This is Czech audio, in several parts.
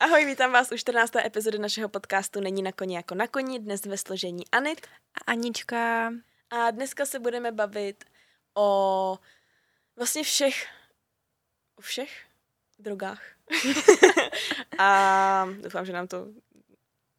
Ahoj, vítám vás u 14. epizody našeho podcastu Není na koni jako na koni, dnes ve složení Anit. A Anička. A dneska se budeme bavit o vlastně všech, o všech drogách. a doufám, že nám to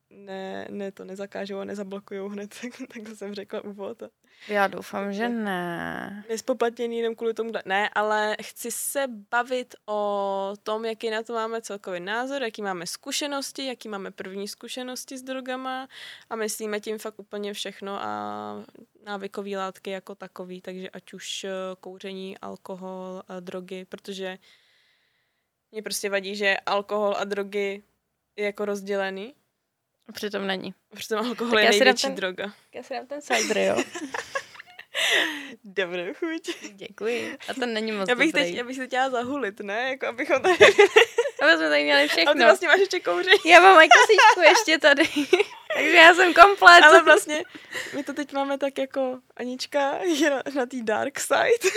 ne, ne to nezakážou a nezablokujou hned, tak to jsem řekla úvod. Já doufám, že ne. Nespoplatněný jenom kvůli tomu, ne, ale chci se bavit o tom, jaký na to máme celkový názor, jaký máme zkušenosti, jaký máme první zkušenosti s drogama a myslíme tím fakt úplně všechno a návykové látky jako takový, takže ať už eh, kouření, alkohol, a drogy, protože mě prostě vadí, že alkohol a drogy je jako rozdělený Přitom není. Přitom alkohol tak je největší ten, droga. Já si dám ten cider, jo. Dobrou chuť. Děkuji. A to není moc já bych dobrý. Teď, já bych se chtěla zahulit, ne? Jako abychom tady... Aby jsme tady měli všechno. A ty vlastně máš ještě kouření. Já mám i kosíčku ještě tady. Takže já jsem komplet. Ale vlastně, my to teď máme tak jako Anička je na, na té dark side.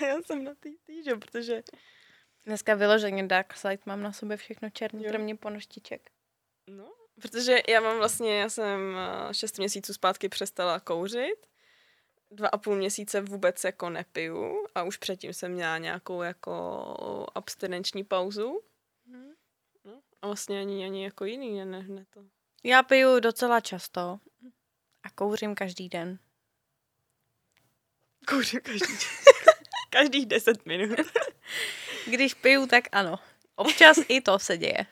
A já jsem na té týže, protože... Dneska vyloženě dark side mám na sobě všechno černé, kromě ponoštiček. No, Protože já mám vlastně, já jsem eh, šest měsíců zpátky přestala kouřit, dva a půl měsíce vůbec jako nepiju a už předtím jsem měla nějakou jako abstinenční pauzu. Mhm. No, a vlastně ani, ani jako jiný, ne, ne to. Já piju docela často a kouřím každý den. Kouřím každý den. Každých deset minut. Když piju, tak ano. Občas i to se děje.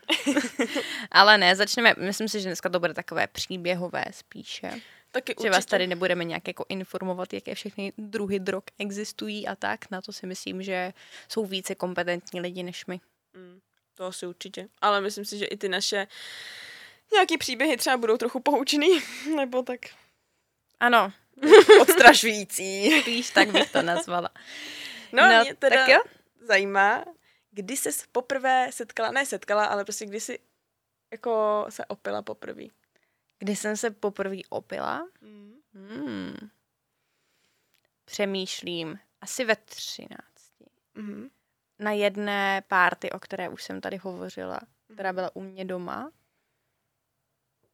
Ale ne, začneme, myslím si, že dneska to bude takové příběhové spíše. Taky že vás tady nebudeme nějak jako informovat, jaké všechny druhy drog existují a tak. Na to si myslím, že jsou více kompetentní lidi než my. Mm, to asi určitě. Ale myslím si, že i ty naše nějaký příběhy třeba budou trochu poučný, nebo tak. Ano. Odstrašující. Spíš tak bych to nazvala. No, no mě teda tak jo? zajímá, kdy jsi poprvé setkala, ne setkala, ale prostě kdy jsi jako se opila poprvé? Kdy jsem se poprvé opila? Mm. Hmm. Přemýšlím. Asi ve třinácti. Mm. Na jedné párty, o které už jsem tady hovořila, která mhm. byla u mě doma.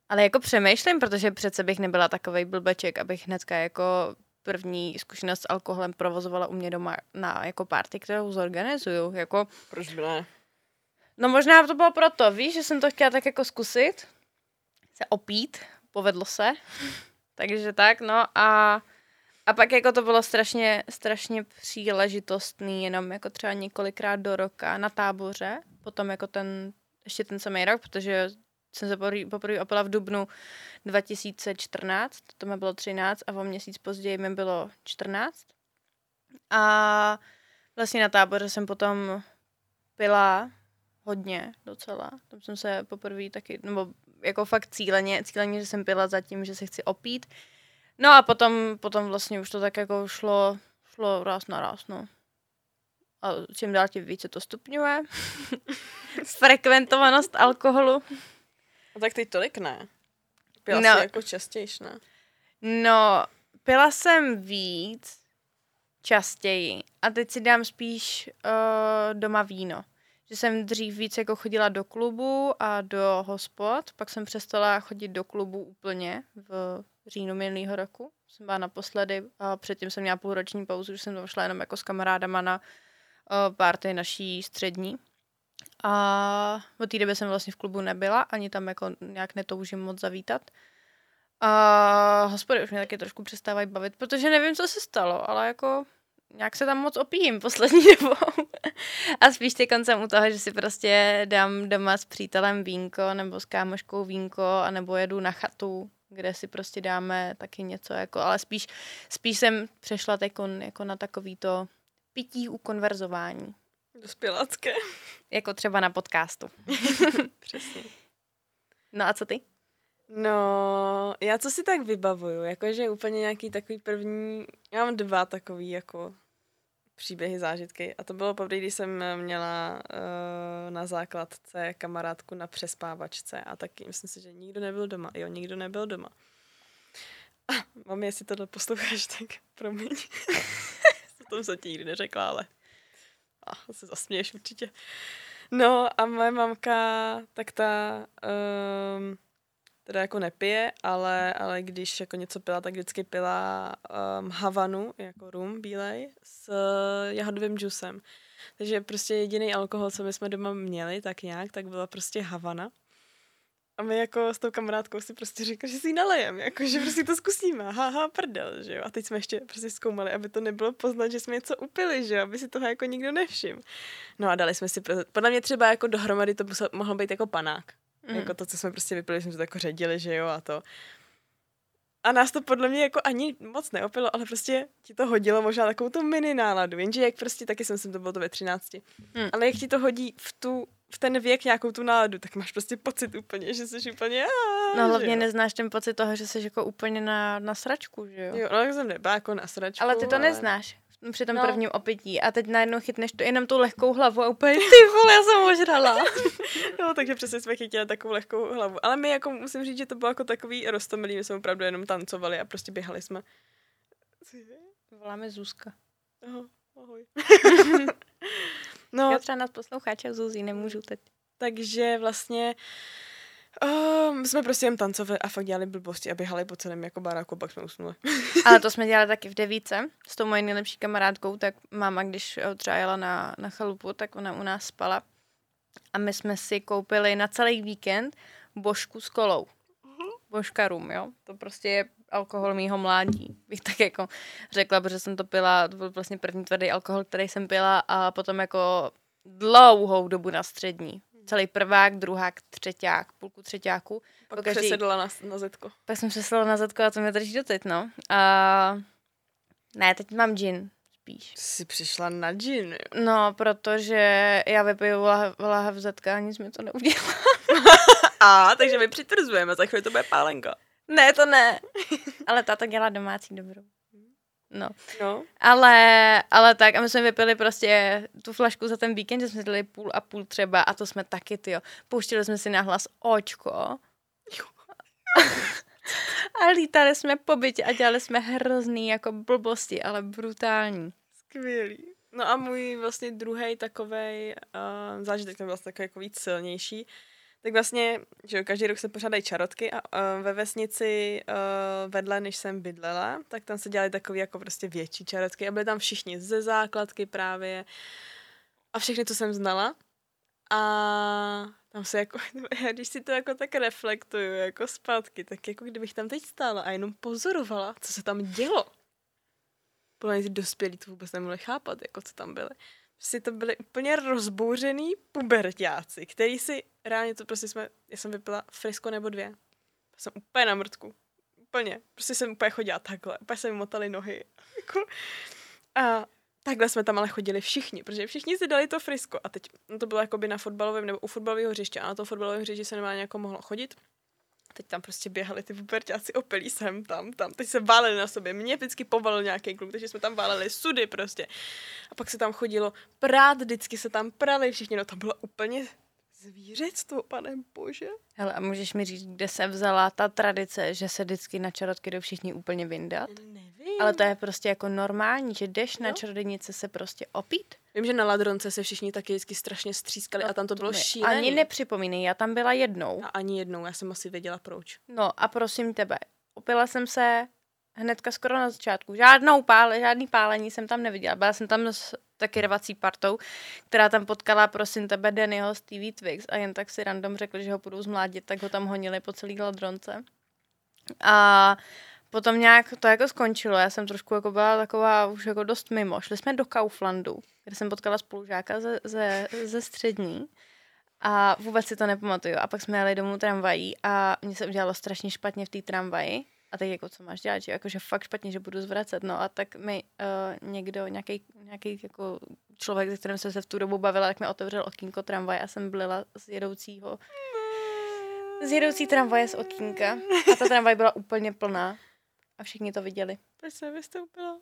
Ale jako přemýšlím, protože přece bych nebyla takovej blbeček, abych hnedka jako první zkušenost s alkoholem provozovala u mě doma na jako party, kterou zorganizuju. Jako, Proč by ne? No možná to bylo proto, víš, že jsem to chtěla tak jako zkusit, se opít, povedlo se, takže tak, no a, a pak jako to bylo strašně, strašně příležitostný, jenom jako třeba několikrát do roka na táboře, potom jako ten, ještě ten samý rok, protože jsem se poprvé opila v dubnu 2014, to mi bylo 13 a o měsíc později mi bylo 14. A vlastně na táboře jsem potom pila hodně docela. Tam jsem se poprvé taky, nebo jako fakt cíleně, cíleně, že jsem pila za tím, že se chci opít. No a potom, potom vlastně už to tak jako šlo, šlo raz na raz, no. A čím dál tím více to stupňuje. Frekventovanost alkoholu. A tak teď tolik ne. Pila no, jsi jako častějiš, ne? No, pila jsem víc častěji. A teď si dám spíš uh, doma víno. Že jsem dřív víc jako chodila do klubu a do hospod, pak jsem přestala chodit do klubu úplně v říjnu minulého roku. Jsem byla naposledy a předtím jsem měla půlroční pauzu, že jsem tam šla jenom jako s kamarádama na uh, party naší střední. A od té doby jsem vlastně v klubu nebyla, ani tam jako nějak netoužím moc zavítat. A hospody už mě taky trošku přestávají bavit, protože nevím, co se stalo, ale jako nějak se tam moc opijím poslední dobou. a spíš ty koncem u toho, že si prostě dám doma s přítelem vínko nebo s kámoškou vínko a nebo jedu na chatu, kde si prostě dáme taky něco, jako, ale spíš, spíš jsem přešla jako, jako na takový to pití u konverzování. Dospělácké. Jako třeba na podcastu. Přesně. No a co ty? No, já co si tak vybavuju, jakože úplně nějaký takový první, já mám dva takový jako příběhy, zážitky a to bylo poprvé, když jsem měla uh, na základce kamarádku na přespávačce a taky myslím si, že nikdo nebyl doma. Jo, nikdo nebyl doma. A mami, jestli tohle posloucháš, tak promiň. to jsem ti nikdy neřekla, ale a se zasměješ určitě. No a moje mamka, tak ta um, teda jako nepije, ale, ale když jako něco pila, tak vždycky pila um, Havanu, jako rum bílej, s uh, jahodovým džusem. Takže prostě jediný alkohol, co my jsme doma měli, tak nějak, tak byla prostě Havana. A my jako s tou kamarádkou si prostě říkali, že si ji nalejem, jako, že prostě to zkusíme, haha, prdel, že jo. A teď jsme ještě prostě zkoumali, aby to nebylo poznat, že jsme něco upili, že jo, aby si toho jako nikdo nevšiml. No a dali jsme si, podle mě třeba jako dohromady to mohlo být jako panák. Mm. Jako to, co jsme prostě vypili, jsme to jako ředili, že jo, a to. A nás to podle mě jako ani moc neopilo, ale prostě ti to hodilo možná takovou tu mini náladu. Jenže jak prostě, taky jsem si to bylo to ve 13. Hmm. Ale jak ti to hodí v tu v ten věk nějakou tu náladu, tak máš prostě pocit úplně, že jsi úplně... no hlavně neznáš ten pocit toho, že jsi jako úplně na, na sračku, že jo? Jo, no tak jsem nebyla jako na sračku. Ale ty to ale... neznáš při tom no. prvním opití a teď najednou chytneš to jenom tu lehkou hlavu a úplně ty vole, já jsem ožrala. no, takže přesně jsme chytili takovou lehkou hlavu. Ale my jako musím říct, že to bylo jako takový roztomilý, my jsme opravdu jenom tancovali a prostě běhali jsme. Voláme Zuzka. Aha, ahoj. no. Já třeba nás posloucháče Zuzi nemůžu teď. Takže vlastně my jsme prostě jen tancovali a fakt dělali blbosti a běhali po celém jako baráku, pak jsme usnuli. Ale to jsme dělali taky v devíce s tou mojí nejlepší kamarádkou, tak máma, když eh, třeba jela na, na chalupu, tak ona u nás spala. A my jsme si koupili na celý víkend božku s kolou. Mhm. Božka rum, jo. To prostě je alkohol mýho mládí, bych tak jako řekla, protože jsem to pila, to byl vlastně první tvrdý alkohol, který jsem pila a potom jako dlouhou dobu na střední celý prvák, druhák, třeťák, půlku třeťáku. Pak každý... přesedla na, na zetko. Pak jsem přesedla na zetko a to mě drží doteď, no. A... Ne, teď mám gin spíš. Jsi přišla na gin, jo? No, protože já vypiju láhev zetka a nic mi to neudělá. a, takže my přitvrzujeme, za chvíli to bude pálenka. Ne, to ne. Ale táta dělá domácí dobrou. No. no. Ale, ale tak, a my jsme vypili prostě tu flašku za ten víkend, že jsme dali půl a půl třeba a to jsme taky, ty jo. Pouštili jsme si na hlas očko. a lítali jsme po bytě a dělali jsme hrozný jako blbosti, ale brutální. Skvělý. No a můj vlastně druhý takový uh, zážitek, ten byl vlastně takový jako víc silnější, tak vlastně, že každý rok se pořádají čarotky a uh, ve vesnici uh, vedle, než jsem bydlela, tak tam se dělaly takové jako prostě větší čarotky a byly tam všichni ze základky právě a všechny, co jsem znala. A tam se jako, když si to jako tak reflektuju jako zpátky, tak jako kdybych tam teď stála a jenom pozorovala, co se tam dělo. Podle mě ty dospělí to vůbec nemohli chápat, jako co tam byly si to byli úplně rozbouřený pubertáci, který si reálně to prostě jsme, já jsem vypila frisko nebo dvě. Jsem úplně na mrtku. Úplně. Prostě jsem úplně chodila takhle. Úplně se mi motaly nohy. Jako. A takhle jsme tam ale chodili všichni, protože všichni si dali to frisko. A teď no to bylo jakoby na fotbalovém nebo u fotbalového hřiště. A na to fotbalové hřiště se nemá nějak mohlo chodit teď tam prostě běhali ty pubertáci opilí sem, tam, tam. Teď se váleli na sobě. Mě vždycky povalil nějaký kluk, takže jsme tam váleli sudy prostě. A pak se tam chodilo prát, vždycky se tam prali všichni. No to bylo úplně zvířectvo, pane bože. Hele, a můžeš mi říct, kde se vzala ta tradice, že se vždycky na čarotky do všichni úplně vyndat? Nevím. Ale to je prostě jako normální, že jdeš no. na čarodějnice se prostě opít. Vím, že na Ladronce se všichni taky vždycky strašně střískali no, a tam to bylo šílené. Ani nepřipomínej, já tam byla jednou. A ani jednou, já jsem asi věděla proč. No a prosím tebe, opila jsem se hnedka skoro na začátku. Žádnou pále, žádný pálení jsem tam neviděla. Byla jsem tam s taky rvací partou, která tam potkala prosím tebe Dannyho z TV Twix a jen tak si random řekli, že ho budou zmládit, tak ho tam honili po celý ladronce. A potom nějak to jako skončilo, já jsem trošku jako byla taková už jako dost mimo. Šli jsme do Kauflandu, kde jsem potkala spolužáka ze, ze, ze střední a vůbec si to nepamatuju. A pak jsme jeli domů tramvají a mě se udělalo strašně špatně v té tramvaji. A teď jako co máš dělat, že jakože fakt špatně, že budu zvracet. No a tak mi uh, někdo, nějaký, nějaký jako člověk, se kterým jsem se v tu dobu bavila, tak mi otevřel okýnko tramvaje a jsem byla z jedoucího z jedoucí tramvaje z okýnka a ta tramvaj byla úplně plná a všichni to viděli. Proč jsem vystoupila?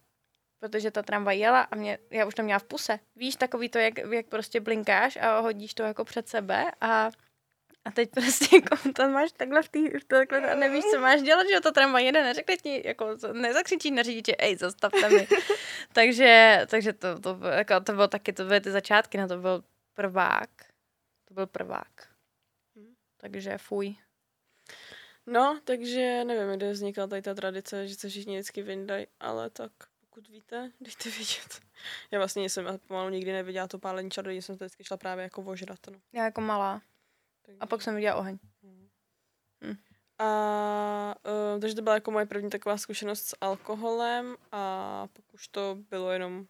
Protože ta tramvaj jela a mě, já už to měla v puse. Víš, takový to, jak, jak prostě blinkáš a hodíš to jako před sebe a a teď prostě jako to máš takhle v té, takhle a nevíš, co máš dělat, že to tramvaj jede, neřekne ti, jako nezakřičí na řidiče, ej, zastavte mi. takže, takže to, to, jako, to bylo taky, to byly ty začátky, na to byl prvák. To byl prvák. Hmm. Takže fuj. No, takže nevím, kde vznikla tady ta tradice, že se všichni vždycky vyndají, ale tak pokud víte, dejte vědět. Já vlastně jsem pomalu nikdy neviděla to pálení čarodějů, jsem to vždycky šla právě jako ožrat. No. Já jako malá. A pak jsem viděla oheň. Hmm. Hm. A uh, takže to byla jako moje první taková zkušenost s alkoholem a pak už to bylo jenom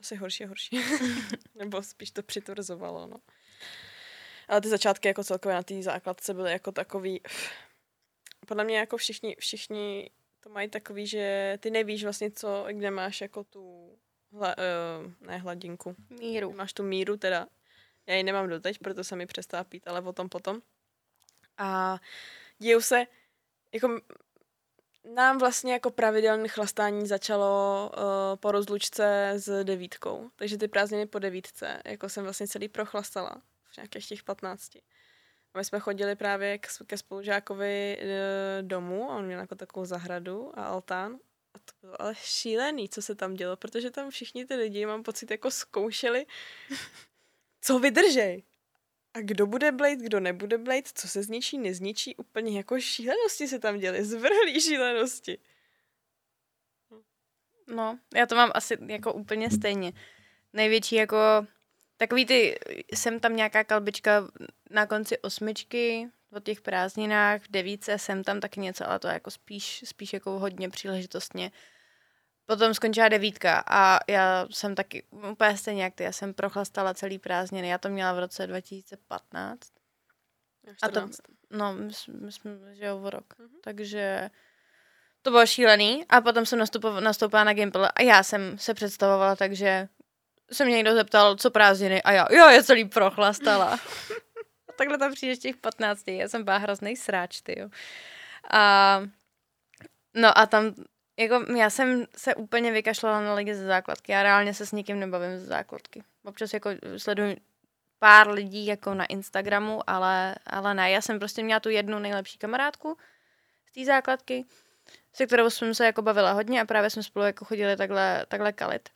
asi horší a horší. Nebo spíš to přitvrzovalo, no. Ale ty začátky jako celkově na té základce byly jako takový... Podle mě jako všichni, všichni to mají takový, že ty nevíš vlastně co, kde máš jako tu hla, uh, ne hladinku. Míru. Máš tu míru teda. Já ji nemám doteď, proto jsem mi přestala pít, ale o tom potom. A dějou se, jako nám vlastně jako pravidelné chlastání začalo uh, po rozlučce s devítkou. Takže ty prázdniny po devítce, jako jsem vlastně celý prochlastala v nějakých těch 15. A my jsme chodili právě k, ke spolužákovi uh, domů a on měl jako takovou zahradu a altán. A to bylo ale šílený, co se tam dělo, protože tam všichni ty lidi, mám pocit, jako zkoušeli, co vydržej. A kdo bude Blade, kdo nebude Blade, co se zničí, nezničí, úplně jako šílenosti se tam děly, zvrhlý šílenosti. No, já to mám asi jako úplně stejně. Největší jako takový ty, jsem tam nějaká kalbička na konci osmičky, o těch prázdninách, v devíce jsem tam taky něco, ale to jako spíš, spíš jako hodně příležitostně. Potom skončila devítka a já jsem taky úplně stejně jak ty, já jsem prochlastala celý prázdniny, já to měla v roce 2015. A to, no, my, my jsme, že jo, o rok. Mm-hmm. Takže to bylo šílený a potom jsem nastupovala, nastoupila na Gimple a já jsem se představovala, takže se mě někdo zeptal, co prázdniny a já, jo, je celý prochlastala. a takhle tam přijdeš těch 15, já jsem byla hrozný sráč, ty jo. A no a tam jako já jsem se úplně vykašlala na lidi ze základky. Já reálně se s nikým nebavím ze základky. Občas jako sleduju pár lidí jako na Instagramu, ale, ale ne. Já jsem prostě měla tu jednu nejlepší kamarádku z té základky, se kterou jsem se jako bavila hodně a právě jsme spolu jako chodili takhle, takhle kalit.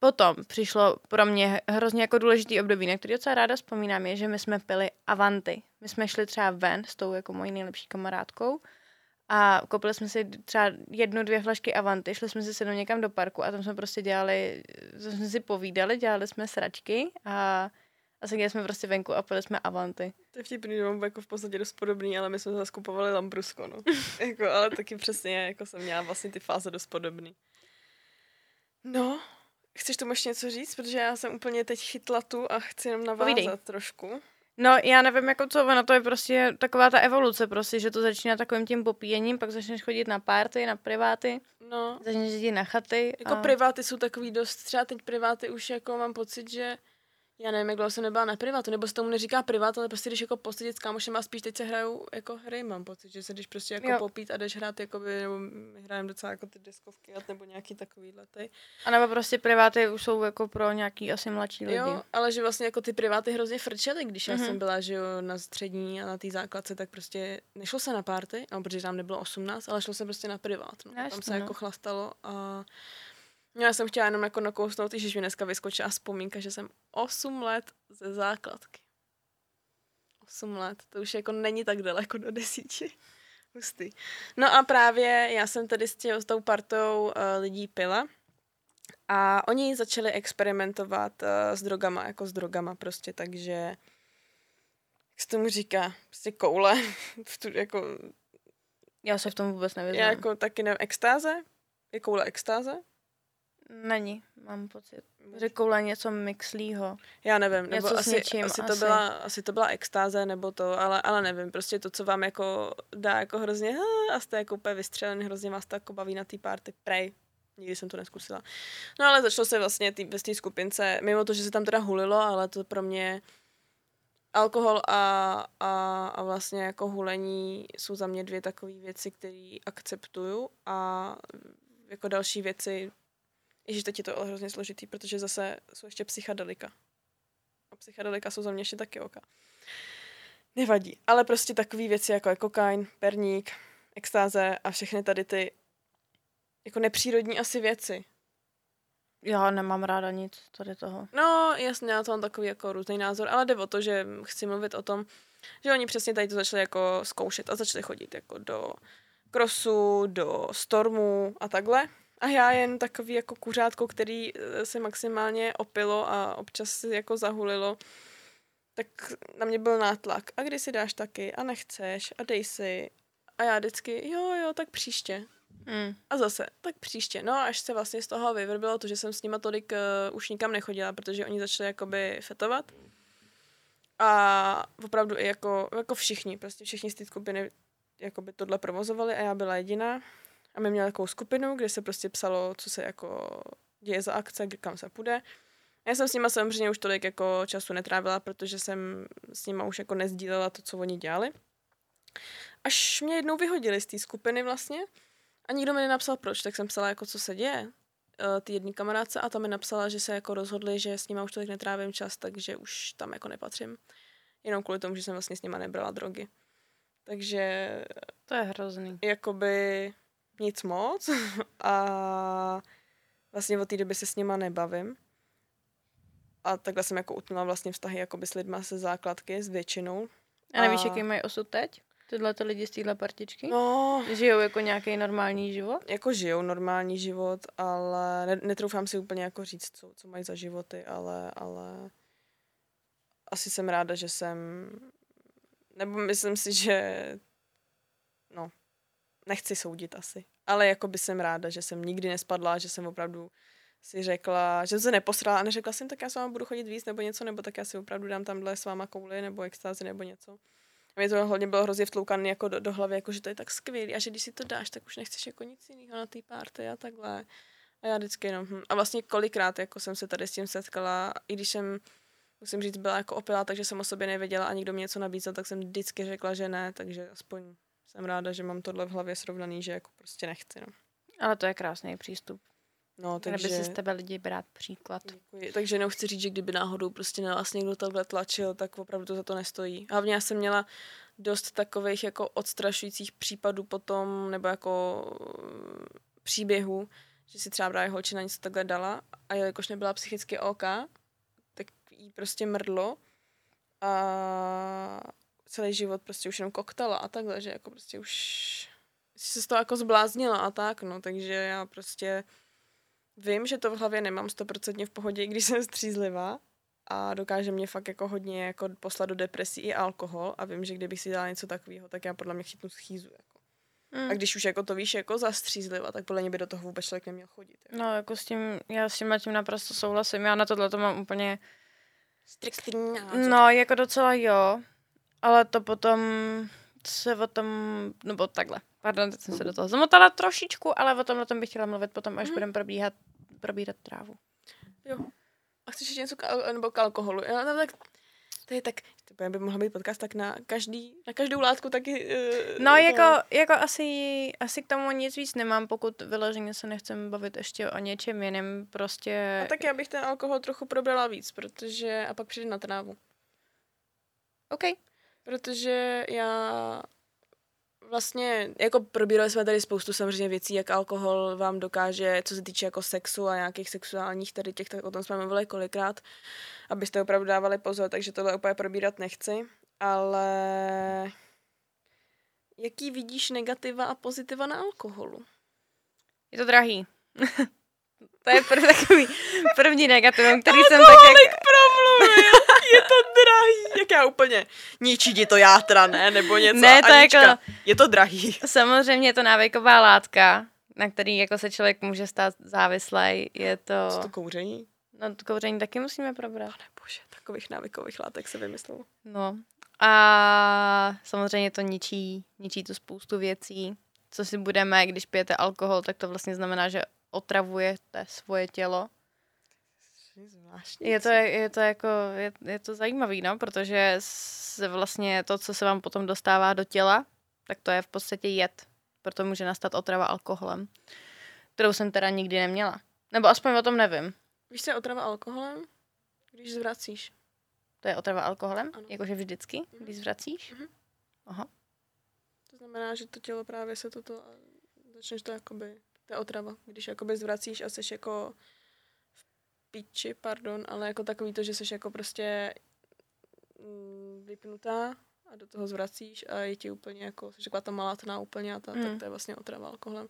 Potom přišlo pro mě hrozně jako důležitý období, na který docela ráda vzpomínám, je, že my jsme pili Avanty. My jsme šli třeba ven s tou jako mojí nejlepší kamarádkou a koupili jsme si třeba jednu, dvě flašky Avanty, šli jsme si sednout někam do parku a tam jsme prostě dělali, jsme si povídali, dělali jsme sračky a, a seděli jsme prostě venku a pili jsme Avanty. To je vtipný, mám jako v podstatě dost podobný, ale my jsme zase kupovali Lambrusko, no. jako, ale taky přesně, jako jsem měla vlastně ty fáze dost podobný. No, chceš tomu ještě něco říct? Protože já jsem úplně teď chytla tu a chci jenom navázat Povídej. trošku. No, já nevím, jako co, ono to je prostě taková ta evoluce prostě, že to začíná takovým tím popíjením, pak začneš chodit na párty, na priváty, no. začneš jít na chaty. Jako a... priváty jsou takový dost, třeba teď priváty už jako mám pocit, že já nevím, jak dlouho jsem nebyla na privátu, nebo se tomu neříká privát, ale prostě když jako posadit s kámošem a spíš teď se hrajou jako hry, mám pocit, že se jdeš prostě jako jo. popít a jdeš hrát, jakoby, nebo my hrajeme docela jako ty deskovky nebo nějaký takový lety. A nebo prostě priváty už jsou jako pro nějaký asi mladší lidi. Jo, ale že vlastně jako ty priváty hrozně frčely, když mm-hmm. já mhm. jsem byla, že jo, na střední a na té základce, tak prostě nešlo se na párty, no, protože tam nebylo 18, ale šlo se prostě na privát. No. Jasný, tam se no. jako chlastalo a No, já jsem chtěla jenom jako nakousnout, že mi dneska vyskočila vzpomínka, že jsem 8 let ze základky. 8 let, to už jako není tak daleko do desíti. Hustý. No a právě já jsem tady s, tě, s tou partou uh, lidí pila a oni začali experimentovat uh, s drogama, jako s drogama prostě, takže jak se tomu říká, prostě koule, tu, jako... Já se v tom vůbec nevěděla. Já jako taky nevím, extáze? Je koule extáze? Není, mám pocit. Že koule něco mixlýho. Já nevím, něco nebo asi, něčím, asi, to asi. Byla, asi to byla extáze, nebo to, ale, ale nevím, prostě to, co vám jako dá jako hrozně a jste jako úplně vystřelený, hrozně vás to jako baví na té party, prej. Nikdy jsem to neskusila. No ale začalo se vlastně tý, ve té skupince, mimo to, že se tam teda hulilo, ale to pro mě alkohol a, a, a vlastně jako hulení jsou za mě dvě takové věci, které akceptuju a jako další věci Ježíš, teď je to ale hrozně složitý, protože zase jsou ještě psychedelika. A psychedelika jsou za mě ještě taky oka. Nevadí. Ale prostě takové věci jako je kokain, perník, extáze a všechny tady ty jako nepřírodní asi věci. Já nemám ráda nic tady toho. No, jasně, já to mám takový jako různý názor, ale jde o to, že chci mluvit o tom, že oni přesně tady to začali jako zkoušet a začali chodit jako do krosu, do stormu a takhle. A já jen takový jako kuřátko, který eh, se maximálně opilo a občas si jako zahulilo, tak na mě byl nátlak. A kdy si dáš taky a nechceš a dej si. A já vždycky, jo, jo, tak příště. Hmm. A zase, tak příště. No až se vlastně z toho vyvrbilo to, že jsem s nima tolik uh, už nikam nechodila, protože oni začali jakoby fetovat. A opravdu i jako, jako všichni, prostě všichni z té skupiny jakoby tohle provozovali a já byla jediná. A my měli takovou skupinu, kde se prostě psalo, co se jako děje za akce, kam se půjde. Já jsem s nima samozřejmě už tolik jako času netrávila, protože jsem s nima už jako nezdílela to, co oni dělali. Až mě jednou vyhodili z té skupiny vlastně a nikdo mi nenapsal proč, tak jsem psala jako, co se děje uh, ty jedné kamarádce a ta mi napsala, že se jako rozhodli, že s nima už tolik netrávím čas, takže už tam jako nepatřím. Jenom kvůli tomu, že jsem vlastně s nima nebrala drogy. Takže To je hrozný. jakoby nic moc a vlastně od té doby se s nima nebavím. A takhle jsem jako utnula vlastně vztahy jakoby s lidma se základky, s většinou. A nevíš, A- jaký mají osud teď? Tyhle ty lidi z téhle partičky? No, Žijou jako nějaký normální život? jako žijou normální život, ale ne, netroufám si úplně jako říct, co, co mají za životy, ale, ale asi jsem ráda, že jsem, nebo myslím si, že nechci soudit asi, ale jako by jsem ráda, že jsem nikdy nespadla, že jsem opravdu si řekla, že se neposrala a neřekla jsem, tak já s váma budu chodit víc nebo něco, nebo tak já si opravdu dám tamhle s váma kouli nebo extázi nebo něco. A mě to hodně bylo hrozně vtloukané jako do, do hlavy, jako že to je tak skvělý a že když si to dáš, tak už nechceš jako nic jiného na té party a takhle. A já vždycky jenom, hm. A vlastně kolikrát jako jsem se tady s tím setkala, i když jsem, musím říct, byla jako opilá, takže jsem o sobě nevěděla a někdo mi něco nabízel, tak jsem vždycky řekla, že ne, takže aspoň jsem ráda, že mám tohle v hlavě srovnaný, že jako prostě nechci, no. Ale to je krásný přístup. No, Takže... takže... by si z tebe lidi brát příklad. Děkuji. Takže jenom chci říct, že kdyby náhodou prostě na vás někdo takhle tlačil, tak opravdu to za to nestojí. Hlavně já jsem měla dost takových jako odstrašujících případů potom, nebo jako mm, příběhů, že si třeba právě holčina něco takhle dala a jelikož nebyla psychicky OK, tak jí prostě mrdlo a celý život prostě už jenom koktala a takhle, že jako prostě už se z toho jako zbláznila a tak, no, takže já prostě vím, že to v hlavě nemám stoprocentně v pohodě, i když jsem střízlivá a dokáže mě fakt jako hodně jako poslat do depresí i alkohol a vím, že kdybych si dala něco takového, tak já podle mě chytnu schýzu. Jako. Hmm. A když už jako to víš jako zastřízliva, tak podle mě by do toho vůbec člověk neměl chodit. Jako. No, jako s tím, já s tím tím naprosto souhlasím. Já na tohle to mám úplně, Striktní no, jako docela jo, ale to potom se o tom, nebo takhle, pardon, teď jsem se do toho zamotala trošičku, ale o tomhle tom bych chtěla mluvit potom, až Mhm. budeme probíhat, probírat trávu. Jo. A chceš ještě něco k, al- nebo k alkoholu? Jo, no, tak, to je tak, to by mohla být podcast tak na, každý, na každou látku taky. Uh, No, jako, jako asi, asi k tomu nic víc nemám, pokud vyloženě se nechcem bavit ještě o něčem jiném, prostě... A tak já bych ten alkohol trochu probrala víc, protože, a pak přijde na trávu. OK. Protože já vlastně, jako probírali jsme tady spoustu samozřejmě věcí, jak alkohol vám dokáže, co se týče jako sexu a nějakých sexuálních tady těch, tak o tom jsme mluvili kolikrát, abyste opravdu dávali pozor, takže tohle úplně probírat nechci, ale jaký vidíš negativa a pozitiva na alkoholu? Je to drahý. to je prv, takový první negativum, který jsem tak jak... Promluvil, je to drahý, jak já úplně, ničí ti to játra, ne, nebo něco, Ne, to je Anička, jako- je to drahý. Samozřejmě je to návyková látka, na který jako se člověk může stát závislý. Je to... Co to kouření? No, to kouření taky musíme probrat. Pane bože, takových návykových látek se vymyslelo. No. A samozřejmě to ničí, ničí to spoustu věcí. Co si budeme, když pijete alkohol, tak to vlastně znamená, že otravujete svoje tělo. Zvláštní. Je to, je to jako, je, je to zajímavý, no, protože se vlastně to, co se vám potom dostává do těla, tak to je v podstatě jed. Proto může nastat otrava alkoholem, kterou jsem teda nikdy neměla. Nebo aspoň o tom nevím. Víš, co je otrava alkoholem? Když zvracíš. To je otrava alkoholem? Ano. Jakože vždycky, když zvracíš? Mhm. Aha. To znamená, že to tělo právě se toto, začneš to jakoby, to je otrava, když jakoby zvracíš a jsi jako piči, pardon, ale jako takový to, že jsi jako prostě mm, vypnutá a do toho zvracíš a je ti úplně jako, jsi taková ta malátná úplně a ta, mm. tak Hmm. to je vlastně otrava alkoholem.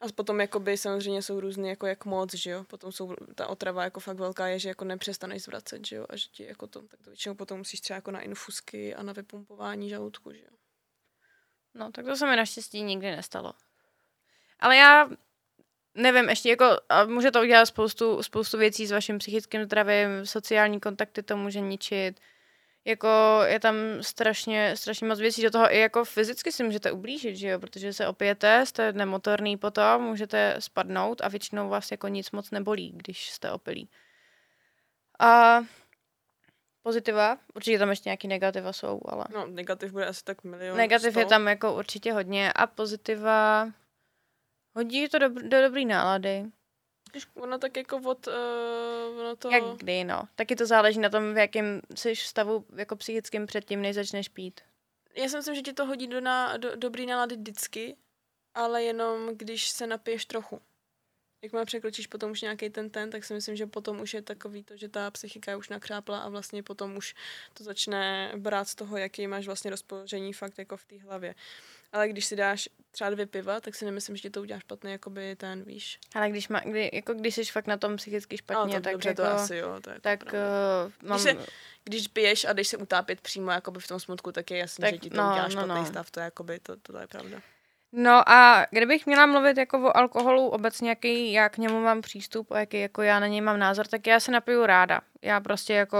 A potom jakoby samozřejmě jsou různý jako jak moc, že jo, potom jsou, ta otrava jako fakt velká je, že jako nepřestaneš zvracet, že jo, a že ti jako to, tak to většinou potom musíš třeba jako na infusky a na vypumpování žaludku, že jo. No, tak to se mi naštěstí nikdy nestalo. Ale já nevím, ještě jako, a může to udělat spoustu, spoustu věcí s vaším psychickým zdravím, sociální kontakty to může ničit. Jako je tam strašně, strašně moc věcí do toho, i jako fyzicky si můžete ublížit, že jo, protože se opijete, jste nemotorný potom, můžete spadnout a většinou vás jako nic moc nebolí, když jste opilí. A pozitiva, určitě tam ještě nějaký negativa jsou, ale... No, negativ bude asi tak milion. Negativ sto. je tam jako určitě hodně a pozitiva hodí to do, do dobrý nálady. Když Ono tak jako od, uh, ono to... Jak kdy, no. Taky to záleží na tom, v jakém jsi stavu jako psychickým předtím, než začneš pít. Já si myslím, že ti to hodí do, na, do dobrý nálady vždycky, ale jenom když se napiješ trochu. Jakmile překročíš potom už nějaký ten ten, tak si myslím, že potom už je takový to, že ta psychika je už nakřápla a vlastně potom už to začne brát z toho, jaký máš vlastně rozpoložení fakt jako v té hlavě. Ale když si dáš třeba dvě piva, tak si nemyslím, že ti to udělá špatný, jakoby ten, víš. Ale když, má, kdy, jako když jsi fakt na tom psychicky špatně, to, tak dobře, jako, to asi jo. To je tak uh, mám, se- když piješ a jdeš se utápět přímo jakoby v tom smutku, tak je jasný, Tak že ti to no, udělá no, špatný no. stav, to je jakoby, to, to, to je pravda. No a kdybych měla mluvit jako o alkoholu obecně, jaký já k němu mám přístup a jaký jako já na něj mám názor, tak já se napiju ráda. Já prostě jako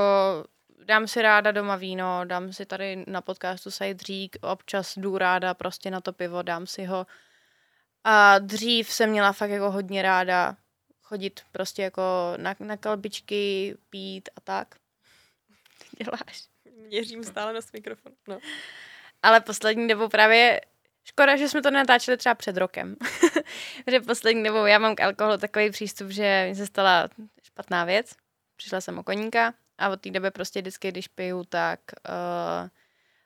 dám si ráda doma víno, dám si tady na podcastu sajdřík, občas jdu ráda prostě na to pivo, dám si ho. A dřív jsem měla fakt jako hodně ráda chodit prostě jako na, na kalbičky, pít a tak. Ty děláš. Měřím stále na mikrofon. No. Ale poslední dobou právě Škoda, že jsme to natáčeli třeba před rokem. že poslední dobou já mám k alkoholu takový přístup, že mi se stala špatná věc. Přišla jsem o koníka a od té doby prostě vždycky, když piju, tak, uh,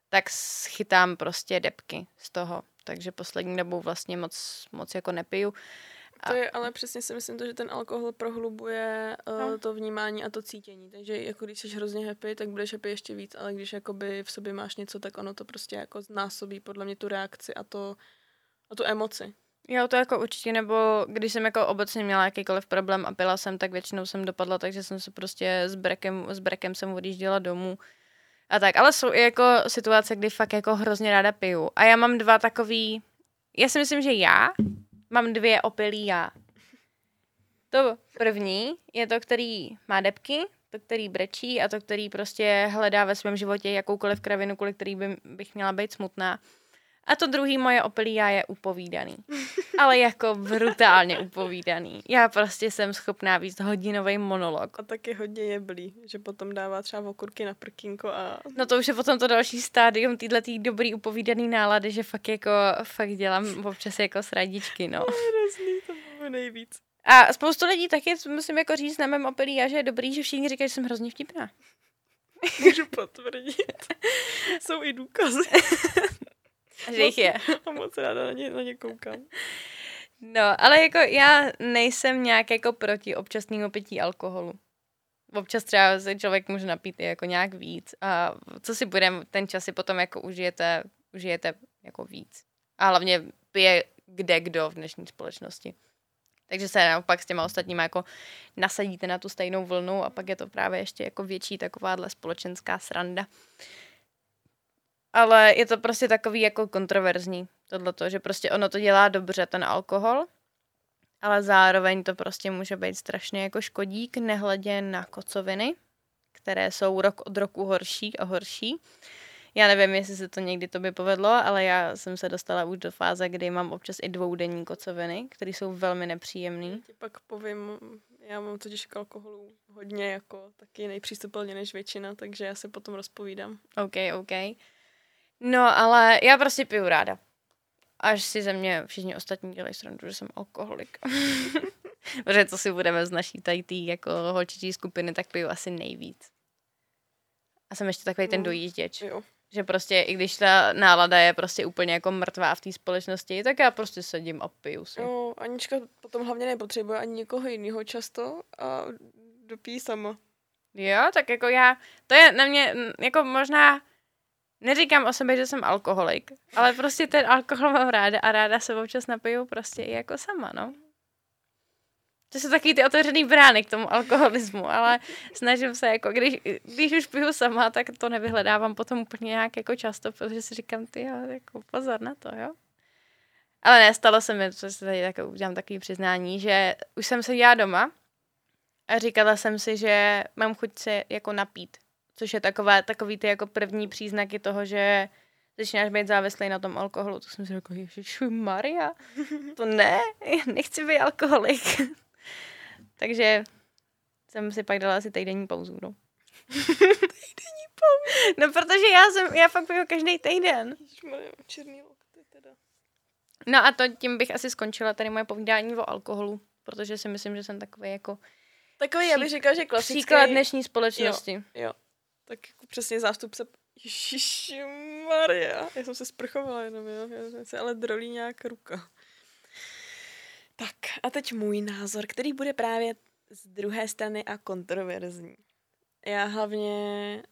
tak schytám prostě depky z toho. Takže poslední dobou vlastně moc, moc jako nepiju. To je, ale přesně si myslím to, že ten alkohol prohlubuje uh, no. to vnímání a to cítění. Takže jako když jsi hrozně happy, tak budeš happy ještě víc, ale když jakoby v sobě máš něco, tak ono to prostě jako znásobí podle mě tu reakci a to a tu emoci. Jo, to jako určitě, nebo když jsem jako obecně měla jakýkoliv problém a pila jsem, tak většinou jsem dopadla, takže jsem se prostě s brekem, s brekem jsem odjížděla domů. A tak, ale jsou i jako situace, kdy fakt jako hrozně ráda piju. A já mám dva takový, já si myslím, že já mám dvě opilí já. To první je to, který má depky, to, který brečí a to, který prostě hledá ve svém životě jakoukoliv kravinu, kvůli který by, bych měla být smutná. A to druhý moje opilí já je upovídaný. Ale jako brutálně upovídaný. Já prostě jsem schopná víc hodinový monolog. A taky hodně jeblý, že potom dává třeba okurky na prkínko a No to už je potom to další stádium týhle tý dobrý upovídaný nálady, že fakt jako, fakt dělám občas jako sradičky, no. hrozný, to bylo nejvíc. A spoustu lidí taky, musím jako říct na mém opilí, já, že je dobrý, že všichni říkají, že jsem hrozně vtipná. Můžu potvrdit. Jsou i důkazy. Že jich je. A moc ráda na ně, na ně koukám. No, ale jako já nejsem nějak jako proti občasnému pití alkoholu. Občas třeba se člověk může napít i jako nějak víc a co si budeme, ten čas si potom jako užijete, užijete jako víc. A hlavně pije kde kdo v dnešní společnosti. Takže se naopak s těma ostatníma jako nasadíte na tu stejnou vlnu a pak je to právě ještě jako větší takováhle společenská sranda. Ale je to prostě takový jako kontroverzní, tohleto, že prostě ono to dělá dobře, ten alkohol, ale zároveň to prostě může být strašně jako škodík, nehledě na kocoviny, které jsou rok od roku horší a horší. Já nevím, jestli se to někdy to by povedlo, ale já jsem se dostala už do fáze, kdy mám občas i dvoudenní kocoviny, které jsou velmi nepříjemné. Ti pak povím, já mám totiž k alkoholu hodně jako taky nejpřístupelně než většina, takže já se potom rozpovídám. OK, OK. No, ale já prostě piju ráda. Až si ze mě všichni ostatní dělají srandu, že jsem alkoholik. Protože co si budeme z naší tady tý jako holčičí skupiny, tak piju asi nejvíc. A jsem ještě takový ten No. dojížděč. Jo. Že prostě, i když ta nálada je prostě úplně jako mrtvá v té společnosti, tak já prostě sedím a piju si. No, Anička potom hlavně nepotřebuje ani někoho jiného často a dopí sama. Jo, tak jako já, to je na mě, jako možná, neříkám o sobě, že jsem alkoholik, ale prostě ten alkohol mám ráda a ráda se občas napiju prostě i jako sama, no. To jsou taky ty otevřený brány k tomu alkoholismu, ale snažím se, jako když, když už piju sama, tak to nevyhledávám potom úplně nějak jako často, protože si říkám, ty jo, jako pozor na to, jo. Ale ne, stalo se mi, co se tady tak, udělám takový přiznání, že už jsem se dělala doma a říkala jsem si, že mám chuť se jako napít, což je takové, takový ty jako první příznaky toho, že začínáš být závislý na tom alkoholu. To jsem si řekla, ježiši Maria, to ne, nechci být alkoholik. Takže jsem si pak dala asi týdenní pauzu, no. týdenní pauzu? No, protože já jsem, já fakt piju každý týden. Ježišmarja, černý lokty teda. No a to tím bych asi skončila tady moje povídání o alkoholu, protože si myslím, že jsem takový jako Takový, já bych říkala, že klasický... Příklad dnešní společnosti. Jo, jo. Tak jako přesně zástupce Maria. Já jsem se sprchovala jenom, jo. Já se ale drolí nějak ruka. Tak a teď můj názor, který bude právě z druhé strany a kontroverzní. Já hlavně...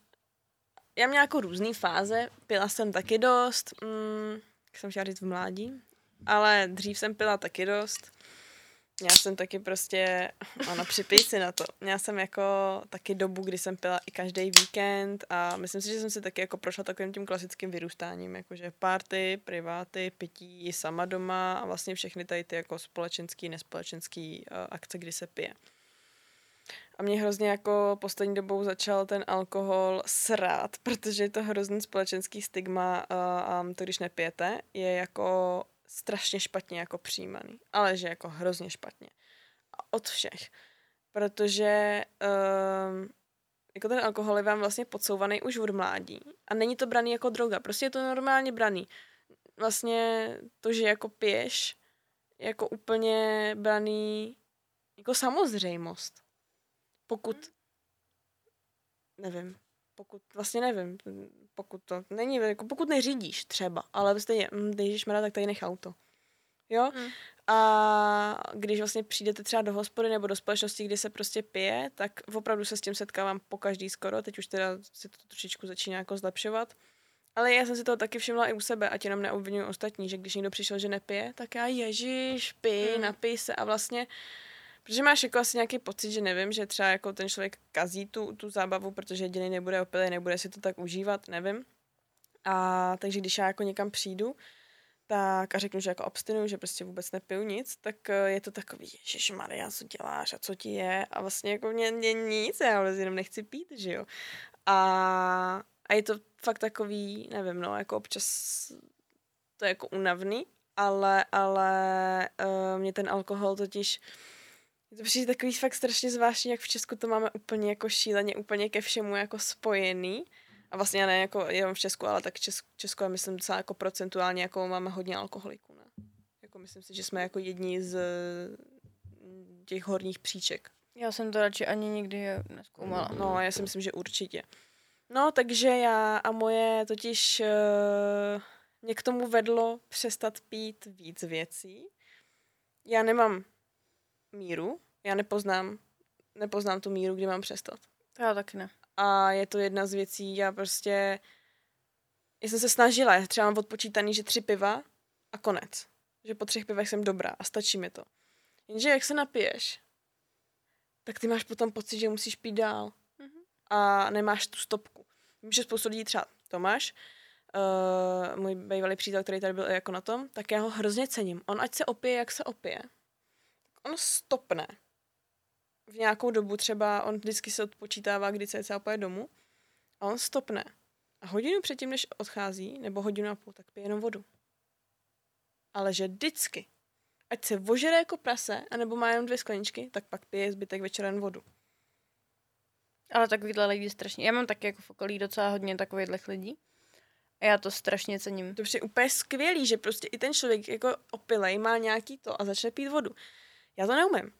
Já měla jako různé fáze, pila jsem taky dost, mm, jak jsem chtěla říct v mládí, ale dřív jsem pila taky dost. Já jsem taky prostě, ano, připij si na to. Měla jsem jako taky dobu, kdy jsem pila i každý víkend a myslím si, že jsem si taky jako prošla takovým tím klasickým vyrůstáním, jakože party, priváty, pití sama doma a vlastně všechny tady ty jako společenský, nespolečenský uh, akce, kdy se pije. A mě hrozně jako poslední dobou začal ten alkohol srát, protože je to hrozný společenský stigma uh, a to, když nepijete, je jako strašně špatně jako přijímaný. Ale že jako hrozně špatně. A od všech. Protože um, jako ten alkohol je vám vlastně podsouvaný už od mládí. A není to braný jako droga. Prostě je to normálně braný. Vlastně to, že jako piješ, jako úplně braný jako samozřejmost. Pokud nevím, pokud, vlastně nevím, pokud to není, jako pokud neřídíš třeba, ale stejně, hm, když mra, tak tady nech auto. Jo? Mm. A když vlastně přijdete třeba do hospody nebo do společnosti, kde se prostě pije, tak opravdu se s tím setkávám po každý skoro, teď už teda se to trošičku začíná jako zlepšovat. Ale já jsem si toho taky všimla i u sebe, ať jenom neobvinuju ostatní, že když někdo přišel, že nepije, tak já ježiš, pij, mm. napij se a vlastně Protože máš jako asi nějaký pocit, že nevím, že třeba jako ten člověk kazí tu, tu zábavu, protože jediný nebude opilý, nebude si to tak užívat, nevím. A takže když já jako někam přijdu, tak a řeknu, že jako abstinuju, že prostě vůbec nepiju nic, tak eh, je to takový, že Maria, co děláš a co ti je? A vlastně jako mě, mě nic, já vůbec jenom nechci pít, že jo. A, a je to fakt takový, nevím, no, jako občas to je jako unavný, ale, ale uh, mě ten alkohol totiž je to přijde takový fakt strašně zvláštní, jak v Česku to máme úplně jako šíleně, úplně ke všemu jako spojený. A vlastně ne jako jenom v Česku, ale tak Česku, Česku je myslím docela jako procentuálně, jako máme hodně alkoholiků, ne? Jako myslím si, že jsme jako jedni z těch horních příček. Já jsem to radši ani nikdy neskoumala. No, já si myslím, že určitě. No, takže já a moje totiž uh, mě k tomu vedlo přestat pít víc věcí. Já nemám míru. Já nepoznám, nepoznám tu míru, kdy mám přestat. Já taky ne. A je to jedna z věcí, já prostě, já jsem se snažila, já třeba mám odpočítaný, že tři piva a konec. Že po třech pivech jsem dobrá a stačí mi to. Jenže jak se napiješ, tak ty máš potom pocit, že musíš pít dál. Mm-hmm. A nemáš tu stopku. Vím, že spoustu lidí třeba Tomáš, uh, můj bývalý přítel, který tady byl jako na tom, tak já ho hrozně cením. On ať se opije, jak se opije, on stopne v nějakou dobu, třeba on vždycky se odpočítává, kdy cca poje domů, a on stopne. A hodinu předtím, než odchází, nebo hodinu a půl, tak pije jenom vodu. Ale že vždycky, ať se vožere jako prase, anebo má jenom dvě skleničky, tak pak pije zbytek večera jen vodu. Ale takovýhle lidi strašně. Já mám taky jako v okolí docela hodně takových lidí. A já to strašně cením. To je úplně skvělý, že prostě i ten člověk jako opilej má nějaký to a začne pít vodu. Já to neumím.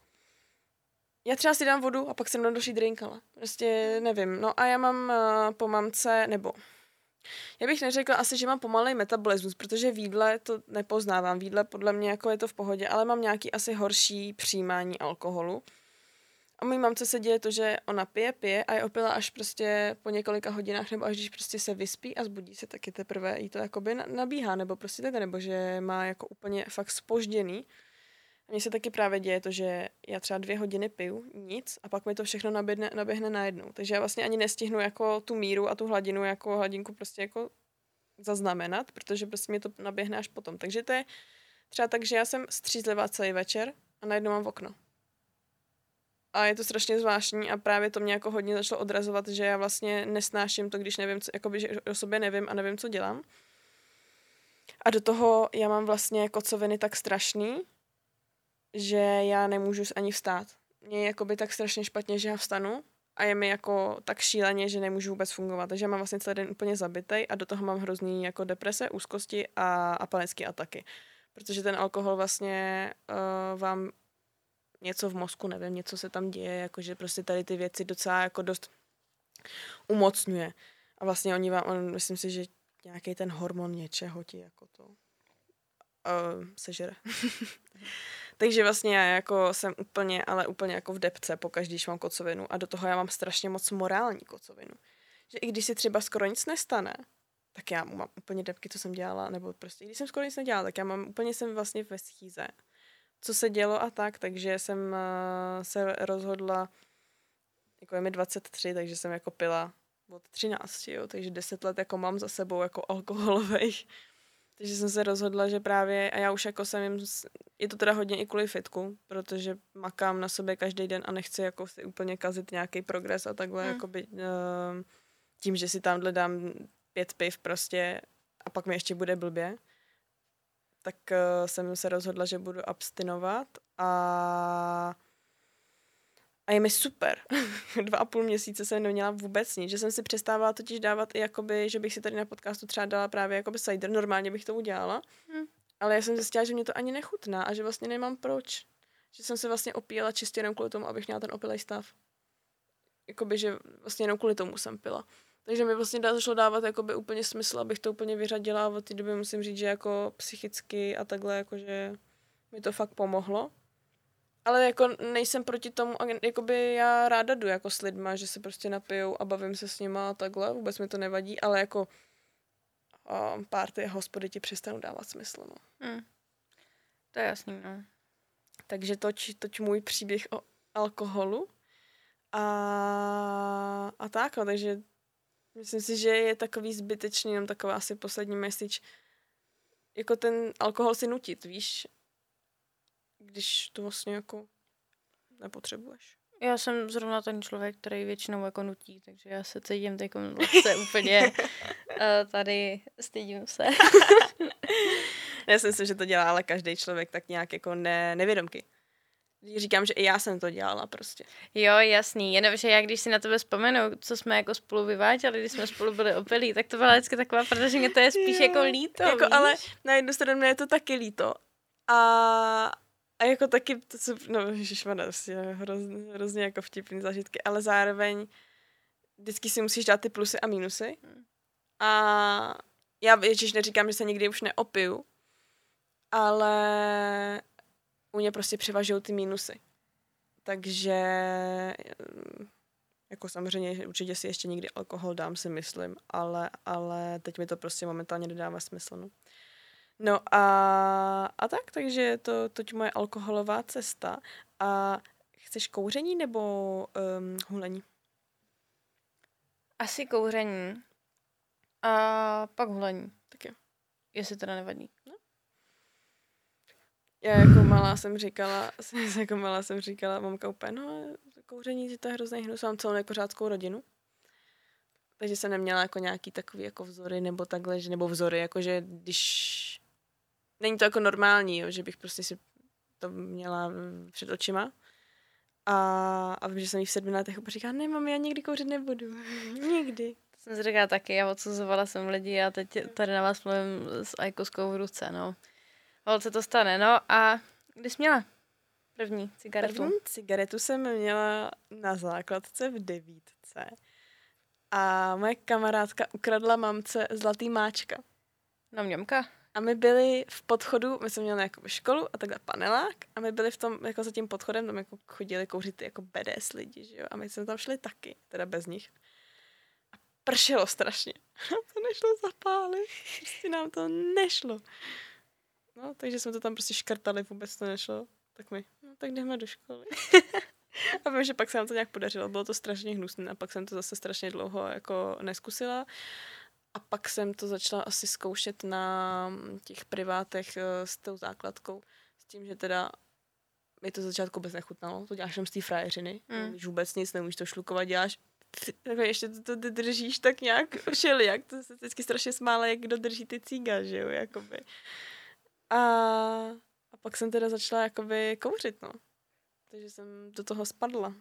Já třeba si dám vodu a pak jsem na další drink, ale prostě nevím. No a já mám uh, po mamce, nebo Já bych neřekla asi, že mám pomalej metabolismus, protože v jídle to nepoznávám. V jídle podle mě jako je to v pohodě, ale mám nějaký asi horší přijímání alkoholu. A mojí mamce se děje to, že ona pije, pije a je opila až prostě po několika hodinách, nebo až když prostě se vyspí a zbudí se, taky teprve jí to jakoby nabíhá, nebo prostě tak, nebo že má jako úplně fakt spožděný. A mně se taky právě děje to, že já třeba dvě hodiny piju, nic, a pak mi to všechno naběhne, naběhne najednou. Takže já vlastně ani nestihnu jako tu míru a tu hladinu, jako hladinku prostě jako zaznamenat, protože prostě mi to naběhne až potom. Takže to je třeba tak, že já jsem střízlivá celý večer a najednou mám v okno. A je to strašně zvláštní a právě to mě jako hodně začalo odrazovat, že já vlastně nesnáším to, když nevím, co, jakoby, že o sobě nevím a nevím, co dělám. A do toho já mám vlastně kocoviny tak strašný, že já nemůžu ani vstát. Mně je jakoby tak strašně špatně, že já vstanu a je mi jako tak šíleně, že nemůžu vůbec fungovat. Takže já mám vlastně celý den úplně zabitej a do toho mám hrozný jako deprese, úzkosti a, a panické ataky. Protože ten alkohol vlastně uh, vám něco v mozku, nevím, něco se tam děje, jakože prostě tady ty věci docela jako dost umocňuje. A vlastně oni vám, on, myslím si, že nějaký ten hormon něčeho ti jako to uh, sežere. Takže vlastně já jako jsem úplně, ale úplně jako v depce po každý, když mám kocovinu a do toho já mám strašně moc morální kocovinu. Že i když si třeba skoro nic nestane, tak já mám úplně depky, co jsem dělala, nebo prostě, když jsem skoro nic nedělala, tak já mám úplně jsem vlastně ve schýze. Co se dělo a tak, takže jsem uh, se rozhodla, jako je mi 23, takže jsem jako pila od 13, jo, takže 10 let jako mám za sebou jako alkoholových takže jsem se rozhodla, že právě, a já už jako jsem jim, je to teda hodně i kvůli fitku, protože makám na sobě každý den a nechci jako si úplně kazit nějaký progres a takhle, hmm. jakoby, uh, tím, že si tamhle dám pět piv prostě a pak mi ještě bude blbě, tak uh, jsem se rozhodla, že budu abstinovat a a je mi super. Dva a půl měsíce jsem neměla vůbec nic, že jsem si přestávala totiž dávat i jakoby, že bych si tady na podcastu třeba dala právě jakoby cider, normálně bych to udělala. Hmm. Ale já jsem zjistila, že mě to ani nechutná a že vlastně nemám proč. Že jsem se vlastně opíjela čistě jenom kvůli tomu, abych měla ten opilej stav. Jakoby, že vlastně jenom kvůli tomu jsem pila. Takže mi vlastně začalo dávat jakoby úplně smysl, abych to úplně vyřadila a od té doby musím říct, že jako psychicky a takhle, jakože mi to fakt pomohlo ale jako nejsem proti tomu, jakoby já ráda jdu jako s lidma, že se prostě napijou a bavím se s nima a takhle, vůbec mi to nevadí, ale jako um, párty a hospody ti přestanou dávat smysl, no. Hmm. To je jasný, no. Takže toč, toč můj příběh o alkoholu a, a tak, no, takže myslím si, že je takový zbytečný, jenom taková asi poslední message, jako ten alkohol si nutit, víš, když to vlastně jako nepotřebuješ. Já jsem zrovna ten člověk, který většinou jako nutí, takže já se cítím teď vlastně úplně uh, tady stydím se. já si myslím, že to dělá ale každý člověk tak nějak jako ne, nevědomky. Říkám, že i já jsem to dělala prostě. Jo, jasný. Jenom, že já když si na tebe vzpomenu, co jsme jako spolu vyváděli, když jsme spolu byli opilí, tak to byla vždycky taková, protože mě to je spíš jo. jako líto. Jako, ale na jednu stranu mě je to taky líto. A, a jako taky, to co, no ježišmane, hrozně, hrozně jako vtipný zažitky, ale zároveň vždycky si musíš dát ty plusy a mínusy. Hmm. A já ježiš neříkám, že se nikdy už neopiju, ale u mě prostě převažují ty mínusy. Takže jako samozřejmě určitě si ještě někdy alkohol dám, si myslím, ale, ale teď mi to prostě momentálně nedává smysl. No. No a, a tak, takže je to toť moje alkoholová cesta. A chceš kouření nebo um, hulení? Asi kouření. A pak hulení. Tak jo. Jestli teda nevadí. No. Já jako malá jsem říkala, jako malá jsem říkala, mamka úplně, no kouření, to je hrozný hnus, mám celou nekuřáckou rodinu. Takže jsem neměla jako nějaký takový jako vzory nebo takhle, že, nebo vzory, jakože když není to jako normální, jo, že bych prostě si to měla před očima. A, a vím, že jsem jí v sedmi letech říká, ne, mami, já nikdy kouřit nebudu. nikdy. To jsem si říkala taky, já odsuzovala jsem lidi a teď tady na vás mluvím s ajkoskou v ruce, no. Holce to stane, no a kdy jsi měla první cigaretu? První cigaretu jsem měla na základce v devítce. a moje kamarádka ukradla mamce zlatý máčka. No mňomka. A my byli v podchodu, my jsme měli jako školu a takhle panelák a my byli v tom, jako za tím podchodem, tam jako chodili kouřit ty jako BDS lidi, že jo, a my jsme tam šli taky, teda bez nich. A pršelo strašně. To nešlo zapálit, prostě nám to nešlo. No, takže jsme to tam prostě škrtali, vůbec to nešlo. Tak my, no tak jdeme do školy. a vím, že pak se nám to nějak podařilo, bylo to strašně hnusné a pak jsem to zase strašně dlouho jako neskusila. A pak jsem to začala asi zkoušet na těch privátech eh, s tou základkou. S tím, že teda mi to začátku vůbec nechutnalo. To děláš jenom z té frajeřiny. Mm. Když vůbec nic nemůžeš to šlukovat, děláš tak ještě to, to držíš tak nějak všelijak. To se vždycky strašně smála, jak kdo drží ty cíga, že jo, jakoby. A, a pak jsem teda začala jakoby kouřit, no. Takže jsem do toho spadla.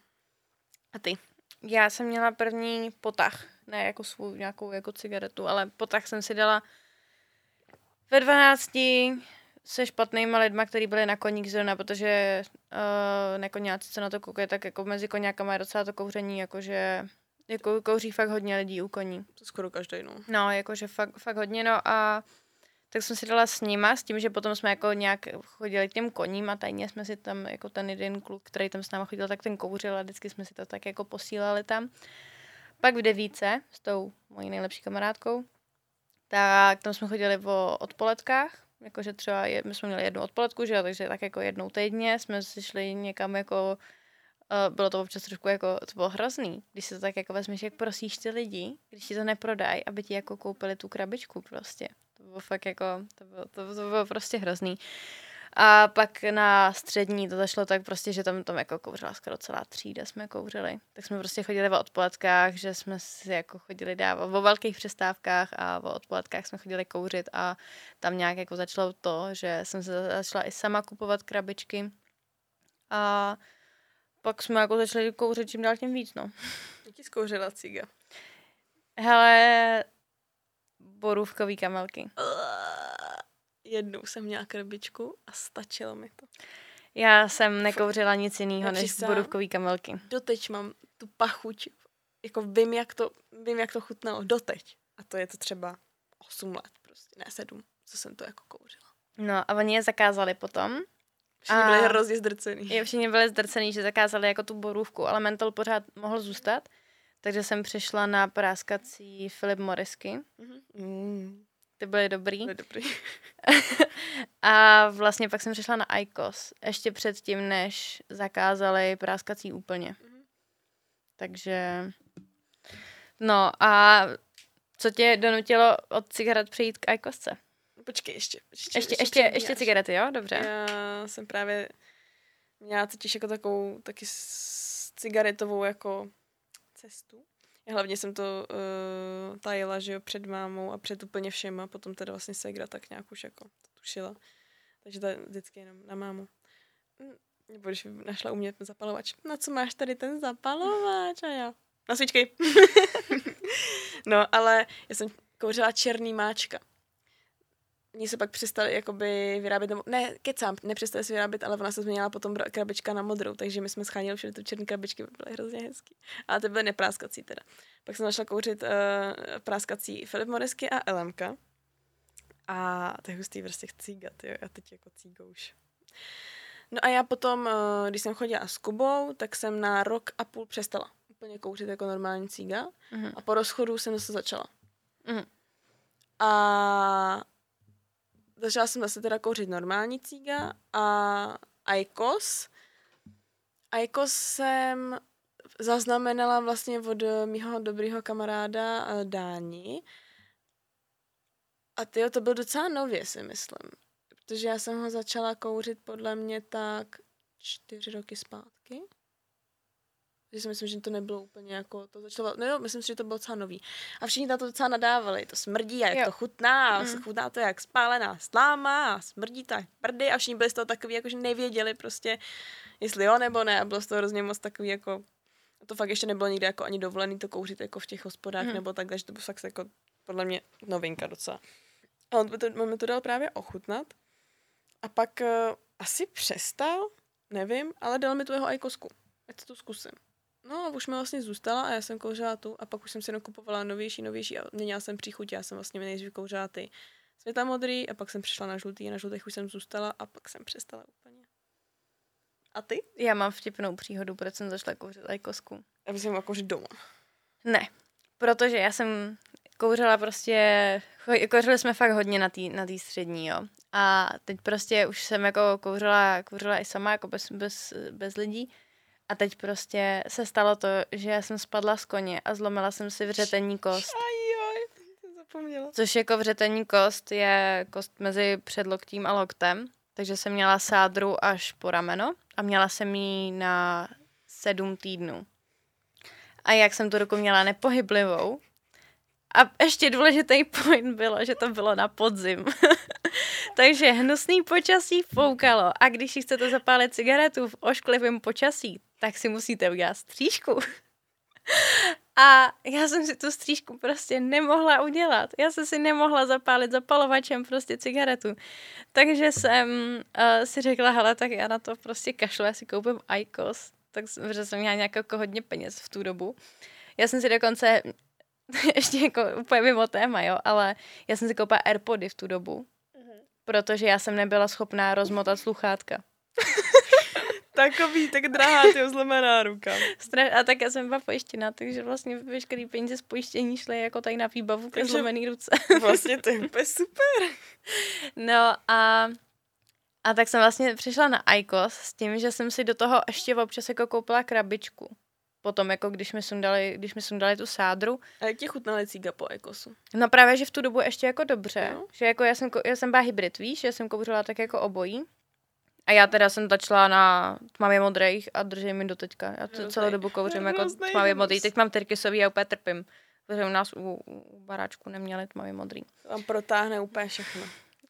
A ty? Já jsem měla první potah, ne jako svou nějakou jako cigaretu, ale potah jsem si dala ve 12 se špatnýma lidma, kteří byli na koník zrovna, protože uh, nekoňáci, co na to koukají, tak jako mezi koněkama je docela to kouření, jakože jako kouří fakt hodně lidí u koní. To skoro každý, no. No, jakože fakt, fakt hodně, no a tak jsem si dala s nima, s tím, že potom jsme jako nějak chodili k těm koním a tajně jsme si tam, jako ten jeden kluk, který tam s náma chodil, tak ten kouřil a vždycky jsme si to tak jako posílali tam. Pak v devíce s tou mojí nejlepší kamarádkou, tak tam jsme chodili o odpoledkách, jakože třeba je, my jsme měli jednu odpoledku, že jo, takže tak jako jednou týdně jsme si šli někam jako Uh, bylo to občas trošku jako, to bylo hrozný, když se to tak jako vezmeš, jak prosíš ty lidi, když ti to neprodají, aby ti jako koupili tu krabičku prostě. To bylo fakt jako, to bylo, to, to bylo prostě hrozný. A pak na střední to zašlo tak prostě, že tam, tam jako kouřila skoro celá třída jsme kouřili. Tak jsme prostě chodili v odpoledkách, že jsme si jako chodili dávat o velkých přestávkách a o odpoledkách jsme chodili kouřit a tam nějak jako začalo to, že jsem se začala i sama kupovat krabičky. A pak jsme jako začali kouřit čím dál tím víc, no. Jaký zkouřila ciga? Hele, borůvkový kamelky. Jednou jsem měla krabičku a stačilo mi to. Já jsem nekouřila nic jiného než borůvkový kamelky. Doteď mám tu pachuť, jako vím, jak to, vím, jak to chutnalo, doteď. A to je to třeba 8 let prostě, ne 7, co jsem to jako kouřila. No a oni je zakázali potom. Všichni byli hrozně zdrcený. Je, všichni byli zdrcený, že zakázali jako tu borůvku, ale mentol pořád mohl zůstat. Takže jsem přišla na práskací Philip Morrisky. Mm. Ty byly dobrý. Byly dobrý. a vlastně pak jsem přišla na ICOS. Ještě předtím, než zakázali práskací úplně. Mm. Takže... No a co tě donutilo od cigaret přejít k ICOSce? Počkej, ještě. Ještě, ještě, ještě, ještě, ještě cigarety, jo? Dobře. Já jsem právě měla totiž jako takovou taky cigaretovou jako cestu. Já hlavně jsem to uh, tajila, že jo, před mámou a před úplně všema, potom teda vlastně segra tak nějak už jako tušila. Takže to vždycky jenom na mámu. Hm, nebo když našla u mě ten zapalovač. Na co máš tady ten zapalovač? A já, na svíčky. no, ale já jsem kouřila černý máčka. Oni se pak přestali jakoby vyrábět, nebo, ne, kecám, nepřestali se vyrábět, ale ona se změnila potom krabička na modrou, takže my jsme schánili všechny ty černé krabičky, byly hrozně hezký. Ale ty byly nepráskací teda. Pak jsem našla kouřit uh, práskací Filip Moresky a LMK. A to je hustý prostě cígat, jo, já teď jako cígo už. No a já potom, uh, když jsem chodila s Kubou, tak jsem na rok a půl přestala úplně kouřit jako normální cíga. Mm-hmm. A po rozchodu jsem zase začala. Mm-hmm. A začala jsem zase teda kouřit normální cíga a Aikos. Aikos jsem zaznamenala vlastně od mého dobrého kamaráda eh, Dáni. A ty to byl docela nově, si myslím. Protože já jsem ho začala kouřit podle mě tak čtyři roky zpátky. Takže si myslím, že to nebylo úplně jako, to začalo, no jo, myslím si, že to bylo docela nový. A všichni na to docela nadávali, to smrdí a jak jo. to chutná, a mm. chutná to jak spálená sláma a smrdí to jak prdy a všichni byli z toho takový, jako že nevěděli prostě, jestli jo nebo ne a bylo z toho hrozně moc takový jako, to fakt ještě nebylo nikdy jako ani dovolený to kouřit jako v těch hospodách mm. nebo tak, takže to bylo fakt jako podle mě novinka docela. A on, to, on mi to dal právě ochutnat a pak uh, asi přestal, nevím, ale dal mi tu jeho ajkosku. Ať to zkusím. No a už mi vlastně zůstala a já jsem kouřila tu a pak už jsem si nakupovala novější, novější a měnila jsem příchuť, já jsem vlastně nejdřív kouřila ty světla modrý a pak jsem přišla na žlutý, na žlutých už jsem zůstala a pak jsem přestala úplně. A ty? Já mám vtipnou příhodu, proč jsem začala kouřit lajkosku. Já bych měla kouřit doma. Ne, protože já jsem kouřila prostě, kouřili jsme fakt hodně na té na tý střední, jo. A teď prostě už jsem jako kouřila, kouřila i sama, jako bez, bez, bez lidí. A teď prostě se stalo to, že já jsem spadla z koně a zlomila jsem si vřetení kost. Ajoj, jsem zapomněla. Což jako vřetení kost je kost mezi předloktím a loktem. Takže jsem měla sádru až po rameno a měla jsem ji na sedm týdnů. A jak jsem tu ruku měla nepohyblivou, a ještě důležitý point bylo, že to bylo na podzim. Takže hnusný počasí foukalo a když si chcete zapálit cigaretu v ošklivém počasí, tak si musíte udělat střížku. A já jsem si tu střížku prostě nemohla udělat. Já jsem si nemohla zapálit zapalovačem prostě cigaretu. Takže jsem uh, si řekla, hele, tak já na to prostě kašlu, já si koupím IQOS. Tak protože jsem měla nějak jako hodně peněz v tu dobu. Já jsem si dokonce, ještě jako úplně mimo téma, jo, ale já jsem si koupila Airpody v tu dobu, mm-hmm. protože já jsem nebyla schopná rozmotat sluchátka. Takový, tak drahá, ty zlomená ruka. A tak já jsem byla pojištěna, takže vlastně veškerý peníze z pojištění šly jako tady na výbavu ke zlomený ruce. vlastně to je úplně super. No a a tak jsem vlastně přišla na IQOS s tím, že jsem si do toho ještě občas jako koupila krabičku. Potom, jako když mi sundali, když mi sundali tu sádru. A jak ti chutnaly cíga po IQOSu? No právě, že v tu dobu ještě jako dobře. No. Že jako já jsem, já jsem byla hybrid, víš, já jsem kouřila tak jako obojí. A já teda jsem tačla na tmavě modrých a držím mi do teďka. Já to celou dobu kouřím jako tmavě modrý. Teď mám tyrkysový a úplně trpím. Protože u nás u, u baráčku neměli tmavě modrý. Tam protáhne úplně všechno.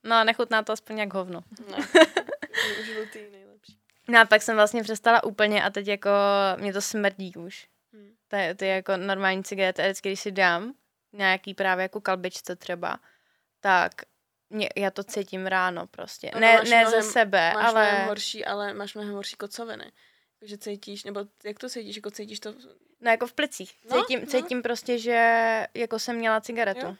No a nechutná to aspoň jak hovno. No. Žlutý nejlepší. No a pak jsem vlastně přestala úplně a teď jako mě to smrdí už. Hmm. To, je, to je jako normální cigarety. Vždycky, když si dám nějaký právě jako kalbičce třeba, tak mě, já to cítím ráno prostě. No, ne ne mnohem, ze sebe, máš ale... Mnohem horší, ale máš mnohem horší kocoviny. Takže cítíš, nebo jak to cítíš, jako cítíš to? No jako v plicích. No, cítím, no. cítím prostě, že jako jsem měla cigaretu. Jo.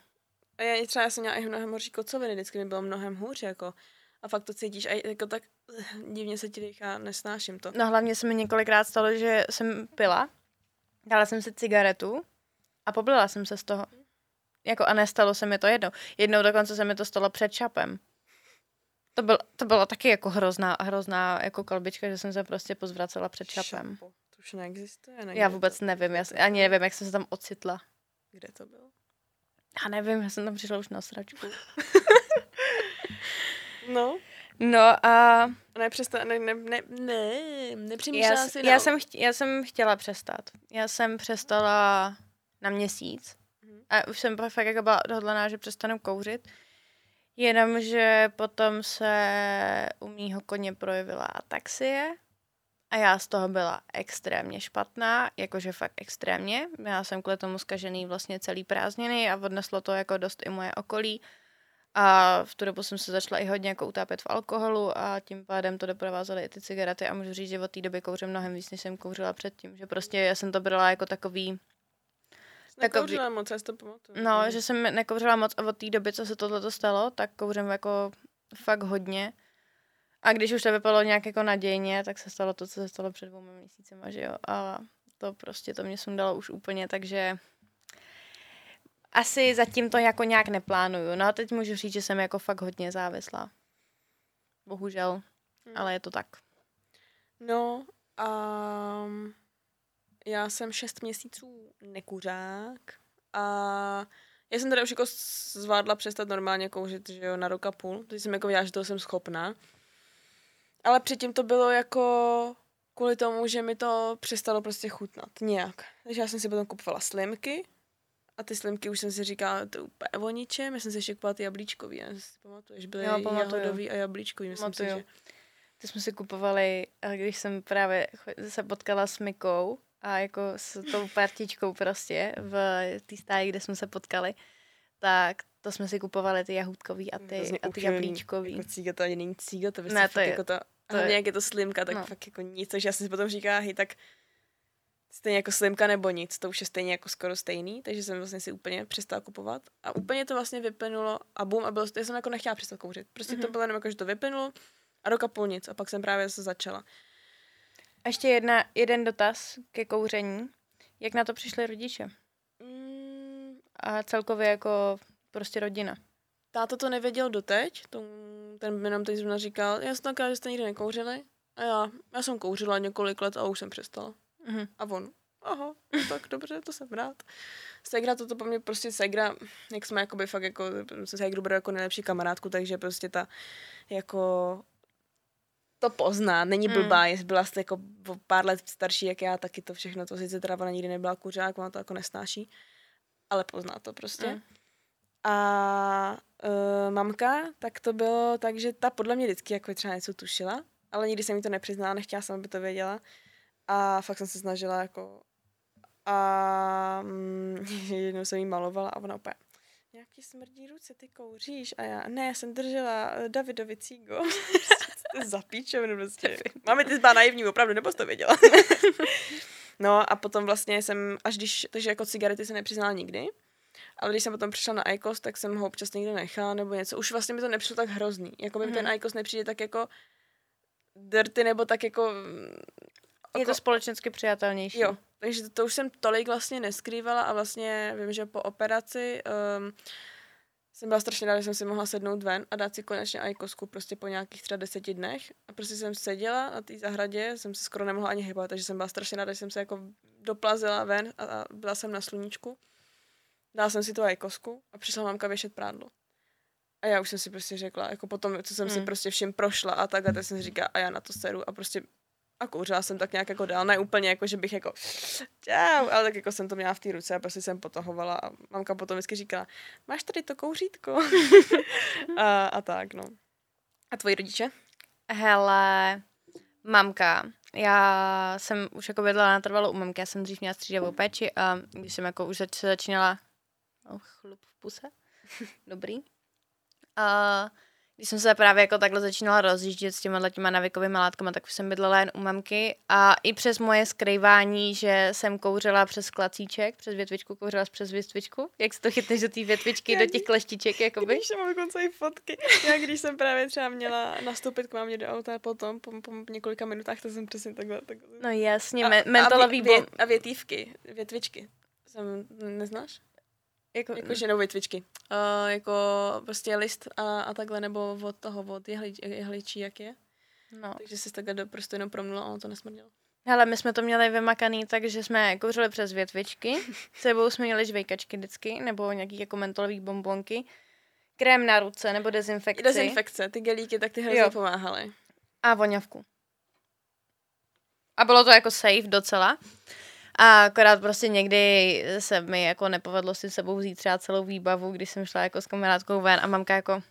A já třeba já jsem měla i mnohem horší kocoviny, vždycky mi bylo mnohem hůř, jako. A fakt to cítíš a jako tak divně se ti dýchá, nesnáším to. No hlavně se mi několikrát stalo, že jsem pila, dala jsem si cigaretu a poblila jsem se z toho. Jako a nestalo se mi to jednou. Jednou dokonce se mi to stalo před čapem. To, byl, to bylo taky jako hrozná, hrozná jako kolbička, že jsem se prostě pozvracela před čapem. Šapo. To už neexistuje. Já vůbec to, nevím, já ani nevím, jak jsem se tam ocitla. Kde to bylo? Já nevím, já jsem tam přišla už na sračku. no. No a... Ne, přesta- ne, ne, ne, ne, nepřemýšlela já, si já, no. jsem chtě, já jsem chtěla přestat. Já jsem přestala na měsíc. A už jsem fakt jako byla odhodlaná, že přestanu kouřit. Jenomže potom se u mýho koně projevila ataxie a já z toho byla extrémně špatná, jakože fakt extrémně. Já jsem kvůli tomu zkažený vlastně celý prázdniny a odneslo to jako dost i moje okolí. A v tu dobu jsem se začala i hodně jako utápět v alkoholu a tím pádem to doprovázely i ty cigarety a můžu říct, že od té doby kouřím mnohem víc, než jsem kouřila předtím. Že prostě já jsem to brala jako takový Nekouřila moc, já si to pamatuju. No, že jsem nekouřila moc a od té doby, co se tohle stalo, tak kouřím jako fakt hodně. A když už to vypadalo nějak jako nadějně, tak se stalo to, co se stalo před dvouma měsícema, že jo. A to prostě to mě sundalo už úplně, takže asi zatím to jako nějak neplánuju. No a teď můžu říct, že jsem jako fakt hodně závislá. Bohužel, hmm. ale je to tak. No, um, já jsem šest měsíců nekuřák a já jsem teda už jako zvládla přestat normálně kouřit, že jo, na rok a půl. Teď jsem jako věděla, že toho jsem schopná. Ale předtím to bylo jako kvůli tomu, že mi to přestalo prostě chutnat nějak. Takže já jsem si potom kupovala slimky a ty slimky už jsem si říkala, to je úplně o ničem. Já jsem si ještě kupovala ty jablíčkový, já si pamatuješ, byly jo, jahodový a jablíčkový. Myslím si, že... Ty jsme si kupovali, když jsem právě se potkala s Mikou, a jako s tou partičkou prostě v té stáji, kde jsme se potkali, tak to jsme si kupovali ty jahůdkový a ty, a ty jablíčkový. Jako cíga to ani není cíga, to, ne, to je, jako to, to hlavně jak je to slimka, tak no. fakt jako nic, takže já jsem si potom říkala, hej, tak stejně jako slimka nebo nic, to už je stejně jako skoro stejný, takže jsem vlastně si úplně přestala kupovat a úplně to vlastně vyplynulo a bum a bylo, já jsem jako nechtěla přestat kouřit. Prostě mm-hmm. to Mhm. bylo jenom jako, že to vyplynulo a rok a půl nic a pak jsem právě se začala. A ještě jedna, jeden dotaz ke kouření. Jak na to přišli rodiče? Mm, A celkově jako prostě rodina. táta to nevěděl doteď, to, ten jenom teď zrovna říkal, já jsem tenkrát, že jste nikdy nekouřili a já, já jsem kouřila několik let a už jsem přestala. Mhm. A on, aha, tak dobře, to jsem rád. Segra toto po mně prostě Segra, jak jsme jakoby fakt jako, se Segru beru jako nejlepší kamarádku, takže prostě ta jako to pozná, není Mm. blbá, je, byla jste jako o pár let starší jak já, taky to všechno, to sice teda ona nikdy nebyla kuřák, ona to jako nesnáší, ale pozná to prostě. Mm. A uh, mamka, tak to bylo tak, že ta podle mě vždycky jako třeba něco tušila, ale nikdy jsem jí to nepřiznala, nechtěla jsem, aby to věděla. A fakt jsem se snažila jako... A mm, jednou jsem jí malovala a ona úplně nějaký smrdí ruce, ty kouříš. A já, ne, já jsem držela eh, Davidovi cígo. je za píčovinu prostě. Máme ty zbá naivní, opravdu, nebo jsi to věděla? no a potom vlastně jsem, až když, takže jako cigarety jsem nepřiznala nikdy. Ale když jsem potom přišla na IQOS, tak jsem ho občas někde nechala nebo něco. Už vlastně mi to nepřišlo tak hrozný. Jako mi Mhm. ten IQOS nepřijde tak jako dirty nebo tak jako... Je to společensky přijatelnější. Jo, takže to, to už jsem tolik vlastně neskrývala a vlastně vím, že po operaci um, jsem byla strašně ráda, že jsem si mohla sednout ven a dát si konečně ajkosku prostě po nějakých třeba deseti dnech. A prostě jsem seděla na té zahradě, jsem se skoro nemohla ani hýbat, takže jsem byla strašně ráda, že jsem se jako doplazila ven a, a byla jsem na sluníčku. Dala jsem si tu ajkosku a přišla mamka věšet prádlo. A já už jsem si prostě řekla, jako potom, co jsem si Hmm. prostě vším prošla a tak, a tak jsem si říkala, a já na to seru a prostě a kouřila jsem tak nějak jako dál, ne úplně jako, že bych jako čau, ale tak jako jsem to měla v té ruce a prostě jsem potahovala a mamka potom vždycky říkala, máš tady to kouřítko? a, a tak, no. A tvoji rodiče? Hele, mamka. Já jsem už jako bydlela natrvalo u mamky, já jsem dřív měla střídavou péči a když jsem jako už zač- začínala oh, chlup v puse, dobrý. A když jsem se právě jako takhle začínala rozjíždět s těma těma navikovými látkama, tak už jsem bydlela jen u mamky a i přes moje skrývání, že jsem kouřila přes klacíček, přes větvičku, kouřila přes větvičku, jak se to chytneš do té větvičky, do těch kleštiček, jakoby. Když mám dokonce i fotky. Já když jsem právě třeba měla nastoupit k mámě do auta a potom po, po několika minutách, to jsem přesně takhle. takhle. No jasně, a, me- mentolový a, vě, a větívky, větvičky. Jsem, neznáš? Jako, Jako, že nebo větvičky. Uh, jako prostě list a, a takhle, nebo od toho, od jehli, jehličí, jak je. no. Takže jsi takhle prostě jenom promnula a ono to nesmrdělo. Hele, my jsme to měli vymakaný tak, že jsme kouřili přes větvičky, sebou jsme měli žvejkačky vždycky, nebo nějaký jako mentolový bombonky, krém na ruce, nebo dezinfekci Dezinfekce, ty gelíky, tak ty hrozně Jo. pomáhaly. a voňavku. A bylo to jako safe docela. A akorát prostě někdy se mi jako nepovedlo si sebou vzít třeba celou výbavu, když jsem šla jako s kamarádkou ven a mamka jako,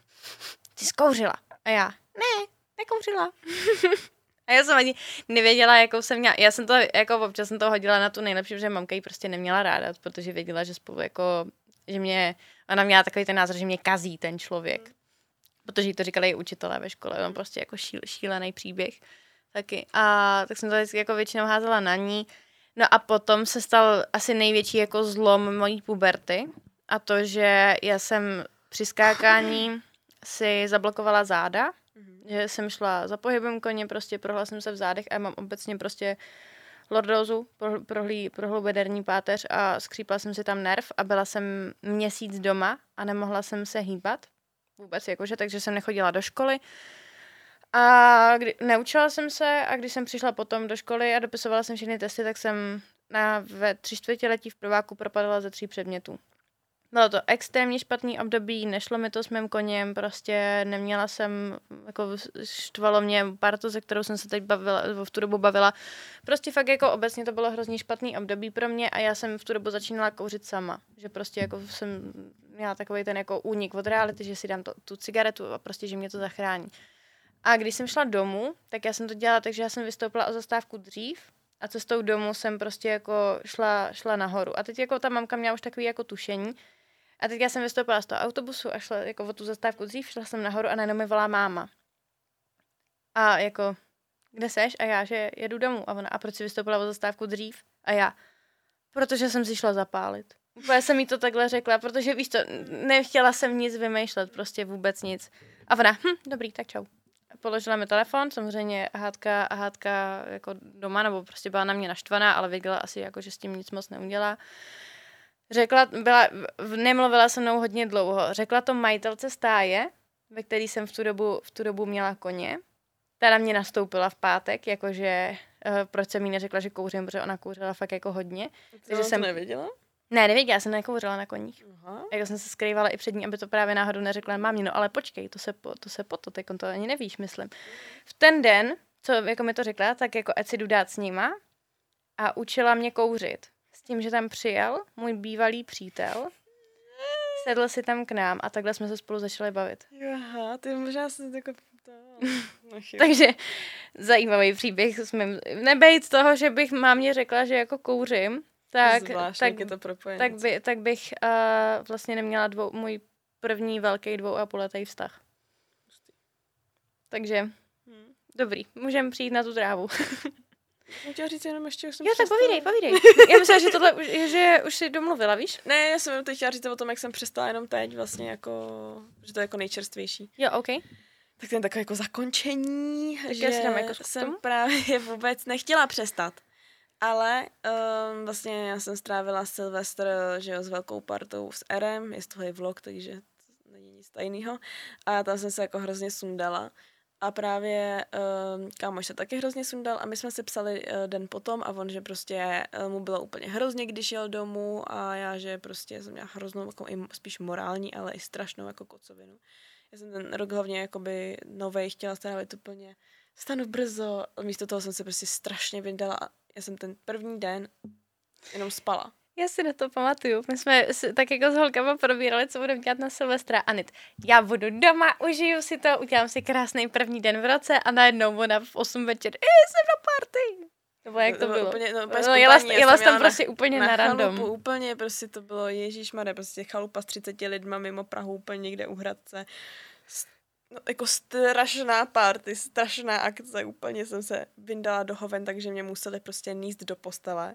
ty zkouřila. A já, ne, nekouřila. a já jsem ani nevěděla, jakou jsem měla. Já jsem to, jako občas jsem to hodila na tu nejlepší, protože mamka ji prostě neměla ráda, protože věděla, že spolu jako, že mě, ona měla takový ten názor, že mě kazí ten člověk. Protože jí to říkali i učitelé ve škole, on prostě jako šíl, šílený příběh taky. A tak jsem to vždycky jako většinou házela na ní. No a potom se stal asi největší jako zlom mojí puberty a to, že já jsem při skákání si zablokovala záda, Mhm. že jsem šla za pohybem koně, prostě prohla jsem se v zádech a mám obecně prostě lordózu, prohl- prohlí, prohlubederní páteř a skřípla jsem si tam nerv a byla jsem měsíc doma a nemohla jsem se hýbat vůbec, jakože, takže jsem nechodila do školy. A kdy, neučila jsem se a když jsem přišla potom do školy a dopisovala jsem všechny testy, tak jsem na, ve tři čtvrtěletí v prváku propadala ze tří předmětů. Bylo to extrémně špatný období, nešlo mi to s mým koněm, prostě neměla jsem, jako štvalo mě partu, se kterou jsem se teď bavila, v tu dobu bavila. Prostě fakt jako obecně to bylo hrozně špatný období pro mě a já jsem v tu dobu začínala kouřit sama. Že prostě jako jsem měla takový ten jako únik od reality, že si dám to, tu cigaretu a prostě, že mě to zachrání. A když jsem šla domů, tak já jsem to dělala tak, že já jsem vystoupila o zastávku dřív a cestou domů jsem prostě jako šla, šla nahoru. A teď jako ta mamka měla už takový jako tušení. A teď já jsem vystoupila z toho autobusu a šla jako o tu zastávku dřív, šla jsem nahoru a najednou mi volá máma. A jako, kde seš? A já, že jedu domů. A ona, a proč jsi vystoupila o zastávku dřív? A já, protože jsem si šla zapálit. Úplně jsem jí to takhle řekla, protože víš to, nechtěla jsem nic vymýšlet, prostě vůbec nic. A ona, hm, dobrý, tak čau. Položila mi telefon, samozřejmě hádka, hádka jako doma, nebo prostě byla na mě naštvaná, ale věděla asi, jako, že s tím nic moc neudělá. Řekla, byla, nemluvila se mnou hodně dlouho. Řekla to majitelce stáje, ve který jsem v tu dobu, v tu dobu měla koně. Ta na mě nastoupila v pátek, jakože uh, proč jsem jí neřekla, že kouřím, protože ona kouřila fakt jako hodně. Takže jsem to nevěděla? Ne, nevěděla, já jsem nekouřila na koních. Aha. Jako jsem se skrývala i před ní, aby to právě náhodou neřekla mámě, no ale počkej, to se po, to se po to, teď to ani nevíš, myslím. V ten den, co jako mi to řekla, tak jako ať si jdu dát s nima a učila mě kouřit. S tím, že tam přijel můj bývalý přítel, sedl si tam k nám a takhle jsme se spolu začali bavit. Aha, ty možná jsem jako to... No. Takže zajímavý příběh jsme, nebejt toho, že bych mámě řekla, že jako kouřím, tak, Zvláštní, tak, je to tak, by, tak bych uh, vlastně neměla dvou, můj první velký dvou a půl letý vztah. Takže Hm. dobrý, můžeme přijít na tu trávu. Jsem chtěla říct jenom ještě, jak jsem Jo, tak povídej, povídej. Já myslím, že tohle už, že už si domluvila, víš? Ne, já jsem teď chtěla říct o tom, jak jsem přestala jenom teď vlastně jako, že to je jako nejčerstvější. Jo, OK. Tak ten takové jako zakončení, Tak že jako jsem právě vůbec nechtěla přestat. Ale um, vlastně já jsem strávila Silvestr, že jo, s velkou partou s RM, je z toho i vlog, takže to není nic tajného. A tam jsem se jako hrozně sundala. A právě um, kámoš se taky hrozně sundal a my jsme se psali uh, den potom a on, že prostě uh, mu bylo úplně hrozně, když jel domů a já, že prostě jsem měla hroznou, jako i spíš morální, ale i strašnou jako kocovinu. Já jsem ten rok hlavně jakoby novej chtěla strávit úplně stanu brzo, místo toho jsem se prostě strašně vydala já jsem ten první den jenom spala. Já si na to pamatuju. My jsme tak jako s holkama probírali, co budeme dělat na Silvestra. Anit, já budu doma, užiju si to, udělám si krásný první den v roce a najednou ona v 8 večer, "Ej, jsem na party. Nebo jak to bylo? Úplně, no, úplně No, jela, jela tam prostě úplně na, random. chalupu, úplně prostě to bylo, Ježíš prostě chalupa s 30 lidma mimo Prahu, úplně někde u Hradce. No, jako strašná party, strašná akce, úplně jsem se vyndala do hoven, takže mě museli prostě níst do postele.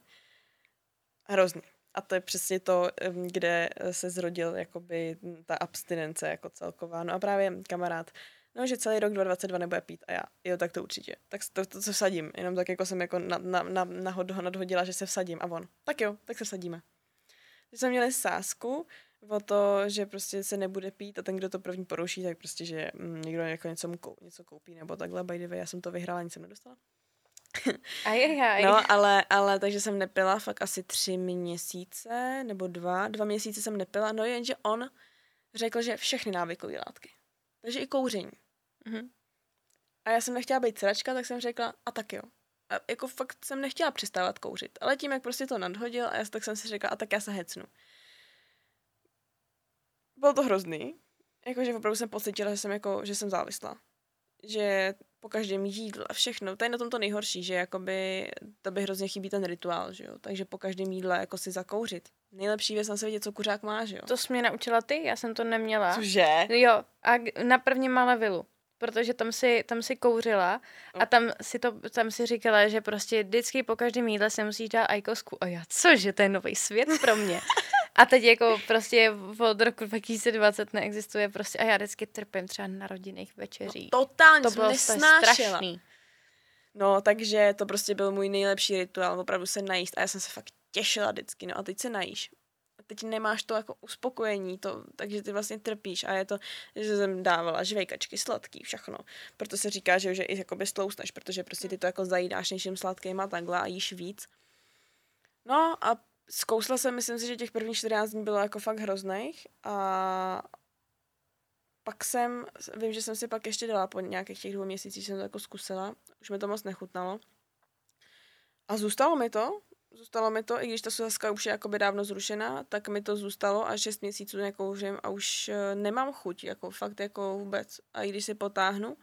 Hrozný. A to je přesně to, kde se zrodil jakoby ta abstinence jako celková. No a právě kamarád, no, že celý rok 2022 nebude pít a já, jo, tak to určitě. Tak to, to se vsadím, jenom tak jako jsem jako na, na, na, nahod, nadhodila, že se vsadím a on, tak jo, tak se vsadíme. Když jsme měli sásku o to, že prostě se nebude pít a ten, kdo to první poruší, tak prostě, že mm, někdo jako něco, mu kou, něco koupí nebo takhle, by the way, já jsem to vyhrála, nic jsem nedostala. Ajajaj. No, ale, ale takže jsem nepila fakt asi tři měsíce, nebo dva, dva měsíce jsem nepila, no jenže on řekl, že všechny návykové látky. Takže i kouření. Mhm. A já jsem nechtěla být sračka, tak jsem řekla, a tak jo. A jako fakt jsem nechtěla přestávat kouřit, ale tím, jak prostě to nadhodil, a já, tak jsem si řekla, a tak já se hecnu. Bylo to hrozný. Jakože opravdu jsem pocítila, že jsem, jako, že jsem závislá. Že po každém jídle a všechno. To je na tom to nejhorší, že jakoby to by hrozně chybí ten rituál, že jo. Takže po každém jídle jako si zakouřit. Nejlepší věc na světě, co kuřák má, že jo. To jsi mě naučila ty, já jsem to neměla. Cože? Jo, a na prvním Malevilu. Protože tam si, tam si kouřila a tam si, to, tam si říkala, že prostě vždycky po každém jídle se musíš dát ajkosku. A já, cože, to je nový svět pro mě. A teď jako prostě od roku 2020 neexistuje prostě a já vždycky trpím třeba na rodinných večeřích. Totálně to bylo nesnášela. strašný. No, takže to prostě byl můj nejlepší rituál, opravdu se najíst a já jsem se fakt těšila vždycky, no a teď se najíš. A teď nemáš to jako uspokojení, to, takže ty vlastně trpíš a je to, že jsem dávala žvejkačky, sladký, všechno. Proto se říká, že, že i jakoby stlousneš, protože prostě ty to jako zajídáš něčím sladkým a takhle a jíš víc. No a zkousla jsem, myslím si, že těch prvních 14 dní bylo jako fakt hrozných a pak jsem, vím, že jsem si pak ještě dala po nějakých těch dvou měsících, jsem to jako zkusila, už mi to moc nechutnalo. A zůstalo mi to, zůstalo mi to, i když ta sázka už je jakoby dávno zrušená, tak mi to zůstalo a šest měsíců nekouřím a už eh, nemám chuť, jako fakt jako vůbec. A i když si potáhnu,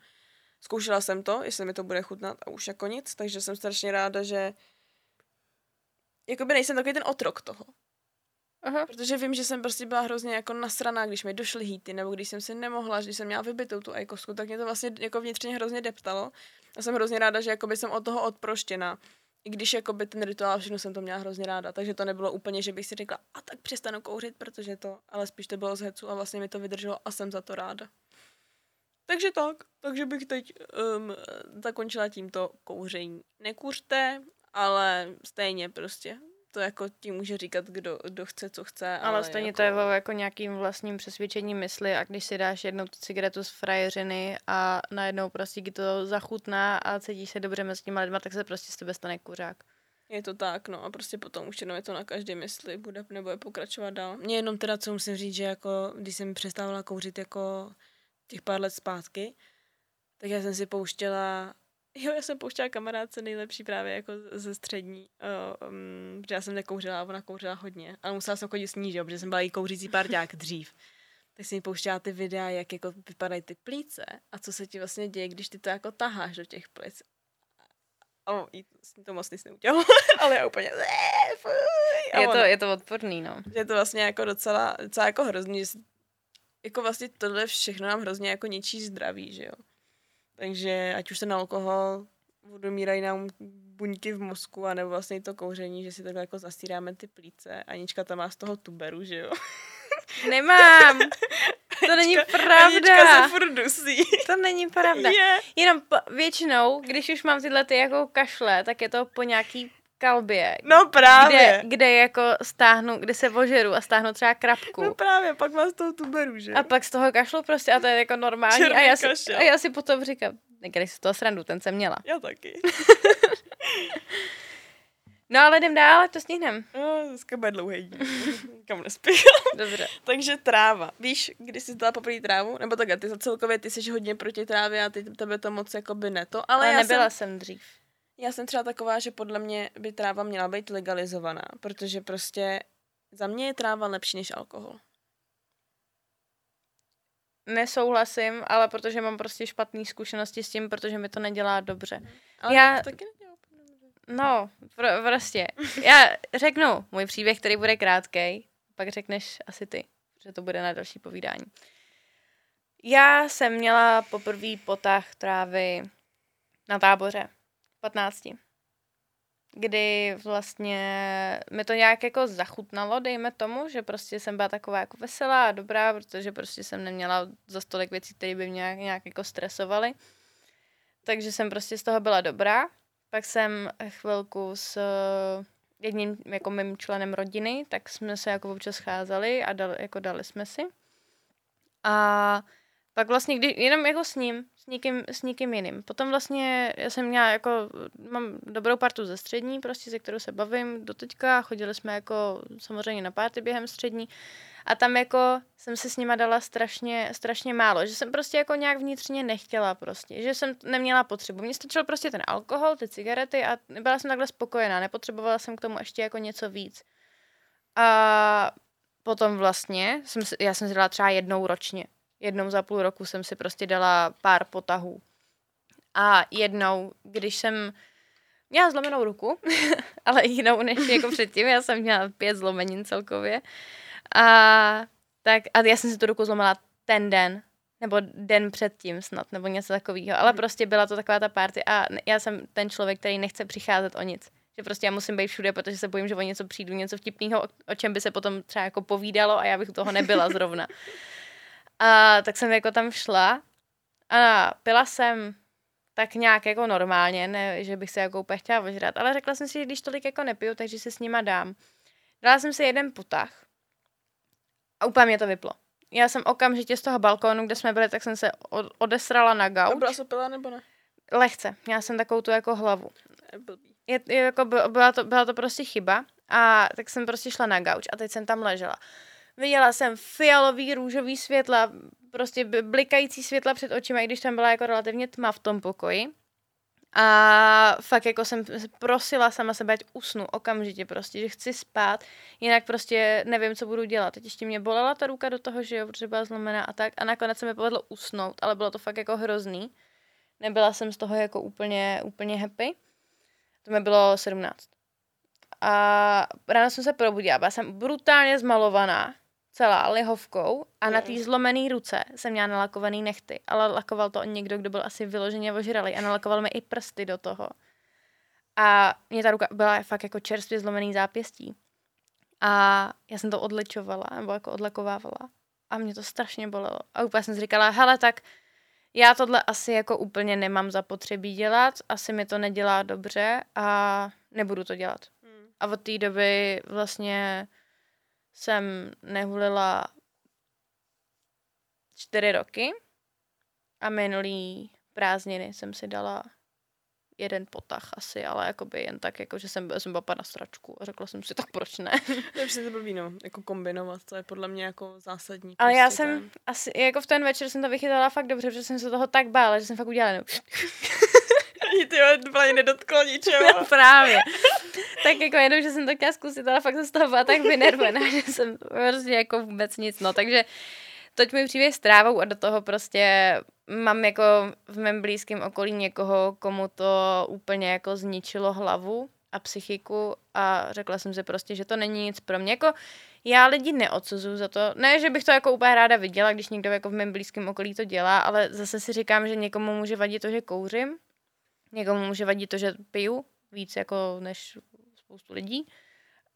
zkoušela jsem to, jestli mi to bude chutnat a už jako nic, takže jsem strašně ráda, že jakoby nejsem takový ten otrok toho. Aha. Protože vím, že jsem prostě byla hrozně jako nasraná, když mi došly hýty, nebo když jsem si nemohla, když jsem měla vybitou tu ajkosku, tak mě to vlastně jako vnitřně hrozně deptalo. A jsem hrozně ráda, že jakoby jsem od toho odproštěna. I když jakoby ten rituál všechno jsem to měla hrozně ráda, takže to nebylo úplně, že bych si řekla, a tak přestanu kouřit, protože to, ale spíš to bylo z hecu a vlastně mi to vydrželo a jsem za to ráda. Takže tak, takže bych teď um, zakončila tímto kouření. Nekuřte, ale stejně prostě to jako ti může říkat, kdo, kdo chce, co chce. Ale, ale stejně jako... to je o jako nějakým vlastním přesvědčením mysli a když si dáš jednou tu cigaretu z frajeřiny a najednou prostě ti to zachutná a cítíš se dobře mezi těma lidma, tak se prostě z tebe stane kuřák. Je to tak, no a prostě potom už jenom je to na každé mysli, bude nebo je pokračovat dál. Mně jenom teda, co musím říct, že jako, když jsem přestávala kouřit jako těch pár let zpátky, tak já jsem si pouštěla Jo, já jsem pouštěla kamarádce nejlepší právě jako ze střední, uh, um, protože já jsem nekouřila a ona kouřila hodně, ale musela jsem chodit s ní, že? protože jsem byla jí kouřící párťák dřív. Tak jsem mi pouštěla ty videa, jak jako vypadají ty plíce a co se ti vlastně děje, když ty to jako taháš do těch plic. A jí to moc nic neudělalo, ale já úplně je, to, je to odporný, no. Je to vlastně jako docela, docela jako hrozný, že jako vlastně tohle všechno nám hrozně jako ničí zdraví, že jo. Takže ať už se na alkohol odumírají nám buňky v mozku, anebo vlastně to kouření, že si takhle jako zastíráme ty plíce. Anička tam má z toho tuberu, že jo? Nemám. To není pravda. Anička se furt dusí. To není pravda. Je. Jenom po, většinou, když už mám tyhle ty jako kašle, tak je to po nějaký kalbě. No právě. Kde, kde jako stáhnu, kde se ožeru a stáhnu třeba krapku. No právě, pak vás toho tuberu, že? A pak z toho kašlu prostě a to je jako normální. Černý a já, si, kašel. a já si potom říkám, když si toho srandu, ten jsem měla. Já taky. No ale jdem dál, to stihneme. No, dneska bude dlouhý díl. Kam nespěchám. Dobře. Takže tráva. Víš, kdy jsi dala poprvé trávu? Nebo tak, ty za celkově, ty jsi hodně proti trávě a ty, tebe to moc jako by ne to. Ale, Ale já nebyla jsem, jsem dřív. Já jsem třeba taková, že podle mě by tráva měla být legalizovaná, protože prostě za mě je tráva lepší než alkohol. Nesouhlasím, ale protože mám prostě špatné zkušenosti s tím, protože mi to nedělá dobře. Ale Já- to taky nedělá. No, pr- prostě. Já řeknu můj příběh, který bude krátký, pak řekneš asi ty, že to bude na další povídání. Já jsem měla poprvý potah trávy na táboře, 15. Kdy vlastně mi to nějak jako zachutnalo, dejme tomu, že prostě jsem byla taková jako veselá a dobrá, protože prostě jsem neměla za stolik věcí, které by mě nějak, nějak jako stresovaly. Takže jsem prostě z toho byla dobrá. Pak jsem chvilku s eh, jedním jako mým členem rodiny, tak jsme se jako občas scházeli a dali, jako dali jsme si. A pak vlastně, kdy, jenom jako s ním, nikým, s nikým jiným. Potom vlastně já jsem měla jako, mám dobrou partu ze střední, prostě se kterou se bavím do teďka. Chodili jsme jako samozřejmě na párty během střední. A tam jako jsem se s nima dala strašně, strašně málo, že jsem prostě jako nějak vnitřně nechtěla prostě, že jsem neměla potřebu. Mně stačil prostě ten alkohol, ty cigarety a byla jsem takhle spokojená, nepotřebovala jsem k tomu ještě jako něco víc. A potom vlastně, jsem si, já jsem si dala třeba jednou ročně. Jednou za půl roku jsem si prostě dala pár potahů. A jednou, když jsem měla zlomenou ruku, ale jinou než jako předtím, já jsem měla pět zlomenin celkově. A, tak, a já jsem si tu ruku zlomila ten den, nebo den předtím snad, nebo něco takového. Ale prostě byla to taková ta party a já jsem ten člověk, který nechce přicházet o nic. Že prostě já musím být všude, protože se bojím, že o něco přijdu, něco vtipného, o, o čem by se potom třeba jako povídalo a já bych u toho nebyla zrovna. A tak jsem jako tam šla a pila jsem tak nějak jako normálně, ne, že bych se jako úplně chtěla ožrat, ale řekla jsem si, že když tolik jako nepiju, takže si s nima dám. Dala jsem si jeden potah a úplně mě to vyplo. Já jsem okamžitě z toho balkónu, kde jsme byli, tak jsem se od- odesrala na A gauč. byla sopila nebo ne? Lehce. Měla jsem takovou tu jako hlavu. Je. Je, jako by- byla, to, byla to prostě chyba a tak jsem prostě šla na gauč a teď jsem tam ležela. Viděla jsem fialový, růžový světla, prostě blikající světla před očima, i když tam byla jako relativně tma v tom pokoji. A fakt jako jsem prosila sama sebe, ať usnu okamžitě prostě, že chci spát, jinak prostě nevím, co budu dělat. Teď ještě mě bolela ta ruka do toho, že jo, protože byla zlomená a tak. A nakonec se mi povedlo usnout, ale bylo to fakt jako hrozný. Nebyla jsem z toho jako úplně, úplně happy. To mi bylo 17. A ráno jsem se probudila, byla jsem brutálně zmalovaná, celá lihovkou a na té Mm. zlomené ruce jsem měla nalakovaný nechty, ale lakoval to někdo, kdo byl asi vyloženě ožralý a nalakoval mi i prsty do toho. A mě ta ruka byla fakt jako čerstvě zlomený zápěstí. A já jsem to odlečovala, nebo jako odlekovávala. A mě to strašně bolelo. A úplně jsem si říkala, hele, tak já tohle asi jako úplně nemám zapotřebí dělat, asi mi to nedělá dobře a nebudu to dělat. Hmm. A od té doby vlastně jsem nehulila čtyři roky a minulý prázdniny jsem si dala jeden potah asi, ale jakoby jen tak, jako, že jsem, jsem byla na stračku a řekla jsem si, tak proč ne. To je přesně blbý, no, jako kombinovat, to je podle mě jako zásadní. Ale prostě já jsem ten... asi, jako v ten večer jsem to vychytala fakt dobře, protože jsem se toho tak bála, že jsem fakt udělala. Ani ty úplně nedotklo ničeho. No, právě. tak jako jenom, že jsem to chtěla zkusit, ale fakt jsem z toho byla tak vynervená, že jsem prostě jako vůbec nic, no, takže toť mi příběh s trávou a do toho prostě mám jako v mém blízkém okolí někoho, komu to úplně jako zničilo hlavu a psychiku a řekla jsem si prostě, že to není nic pro mě. Jako já lidi neodsuzuju za to. Ne, že bych to jako úplně ráda viděla, když někdo jako v mém blízkém okolí to dělá, ale zase si říkám, že někomu může vadit to, že kouřím, někomu může vadit to, že piju víc jako než spoustu lidí.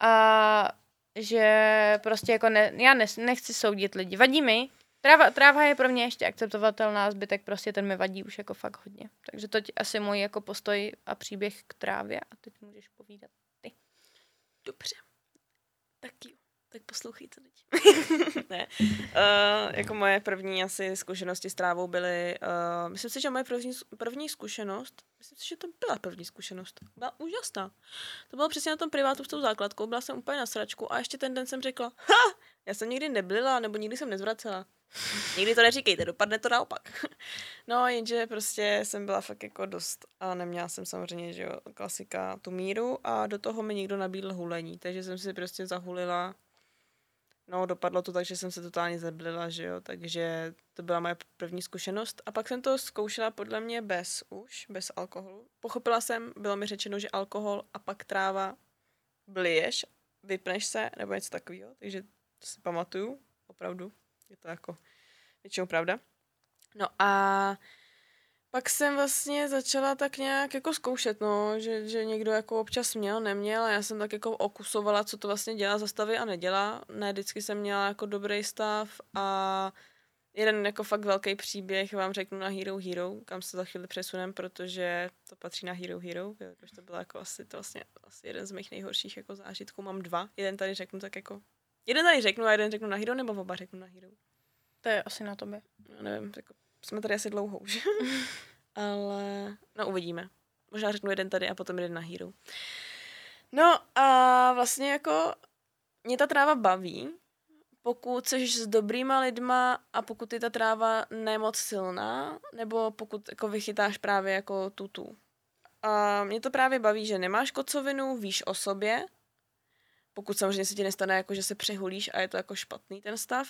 A že prostě jako ne, já ne, nechci soudit lidi. Vadí mi, Tráva, tráva je pro mě ještě akceptovatelná, zbytek prostě ten mi vadí už jako fakt hodně. Takže to asi můj jako postoj a příběh k trávě a teď můžeš povídat ty. Dobře. Tak jo. Tak poslouchejte lidi. ne. Uh, jako moje první asi zkušenosti s trávou byly, uh, myslím si, že moje první, první zkušenost, myslím si, že to byla první zkušenost. Byla úžasná. To bylo přesně na tom privátu s tou základkou, byla jsem úplně na sračku a ještě ten den jsem řekla, ha, já jsem nikdy nebyla, nebo nikdy jsem nezvracela. Nikdy to neříkejte, dopadne to naopak. No, jenže prostě jsem byla fakt jako dost a neměla jsem samozřejmě, že jo, klasika tu míru a do toho mi někdo nabídl hulení, takže jsem si prostě zahulila No, dopadlo to tak, že jsem se totálně zeblila, že jo, takže to byla moje první zkušenost. A pak jsem to zkoušela podle mě bez už, bez alkoholu. Pochopila jsem, bylo mi řečeno, že alkohol a pak tráva bliješ, vypneš se, nebo něco takového, takže to si pamatuju, opravdu, je to jako většinou pravda. No a pak jsem vlastně začala tak nějak jako zkoušet, no, že, že někdo jako občas měl, neměl a já jsem tak jako okusovala, co to vlastně dělá za stavy a nedělá. Ne, vždycky jsem měla jako dobrý stav a jeden jako fakt velký příběh vám řeknu na Hero Hero, kam se za chvíli přesunem, protože to patří na Hero Hero, jakož to bylo jako asi, to vlastně asi jeden z mých nejhorších jako zážitků. Mám dva, jeden tady řeknu tak jako, jeden tady řeknu a jeden řeknu na Hero, nebo oba řeknu na Hero. To je asi na tobě. Já nevím, jako jsme tady asi dlouho už. Ale no uvidíme. Možná řeknu jeden tady a potom jeden na Hero. No a vlastně jako mě ta tráva baví, pokud jsi s dobrýma lidma a pokud je ta tráva nemoc silná, nebo pokud jako vychytáš právě jako tutu. A mě to právě baví, že nemáš kocovinu, víš o sobě, pokud samozřejmě se ti nestane, jako že se přehulíš a je to jako špatný ten stav,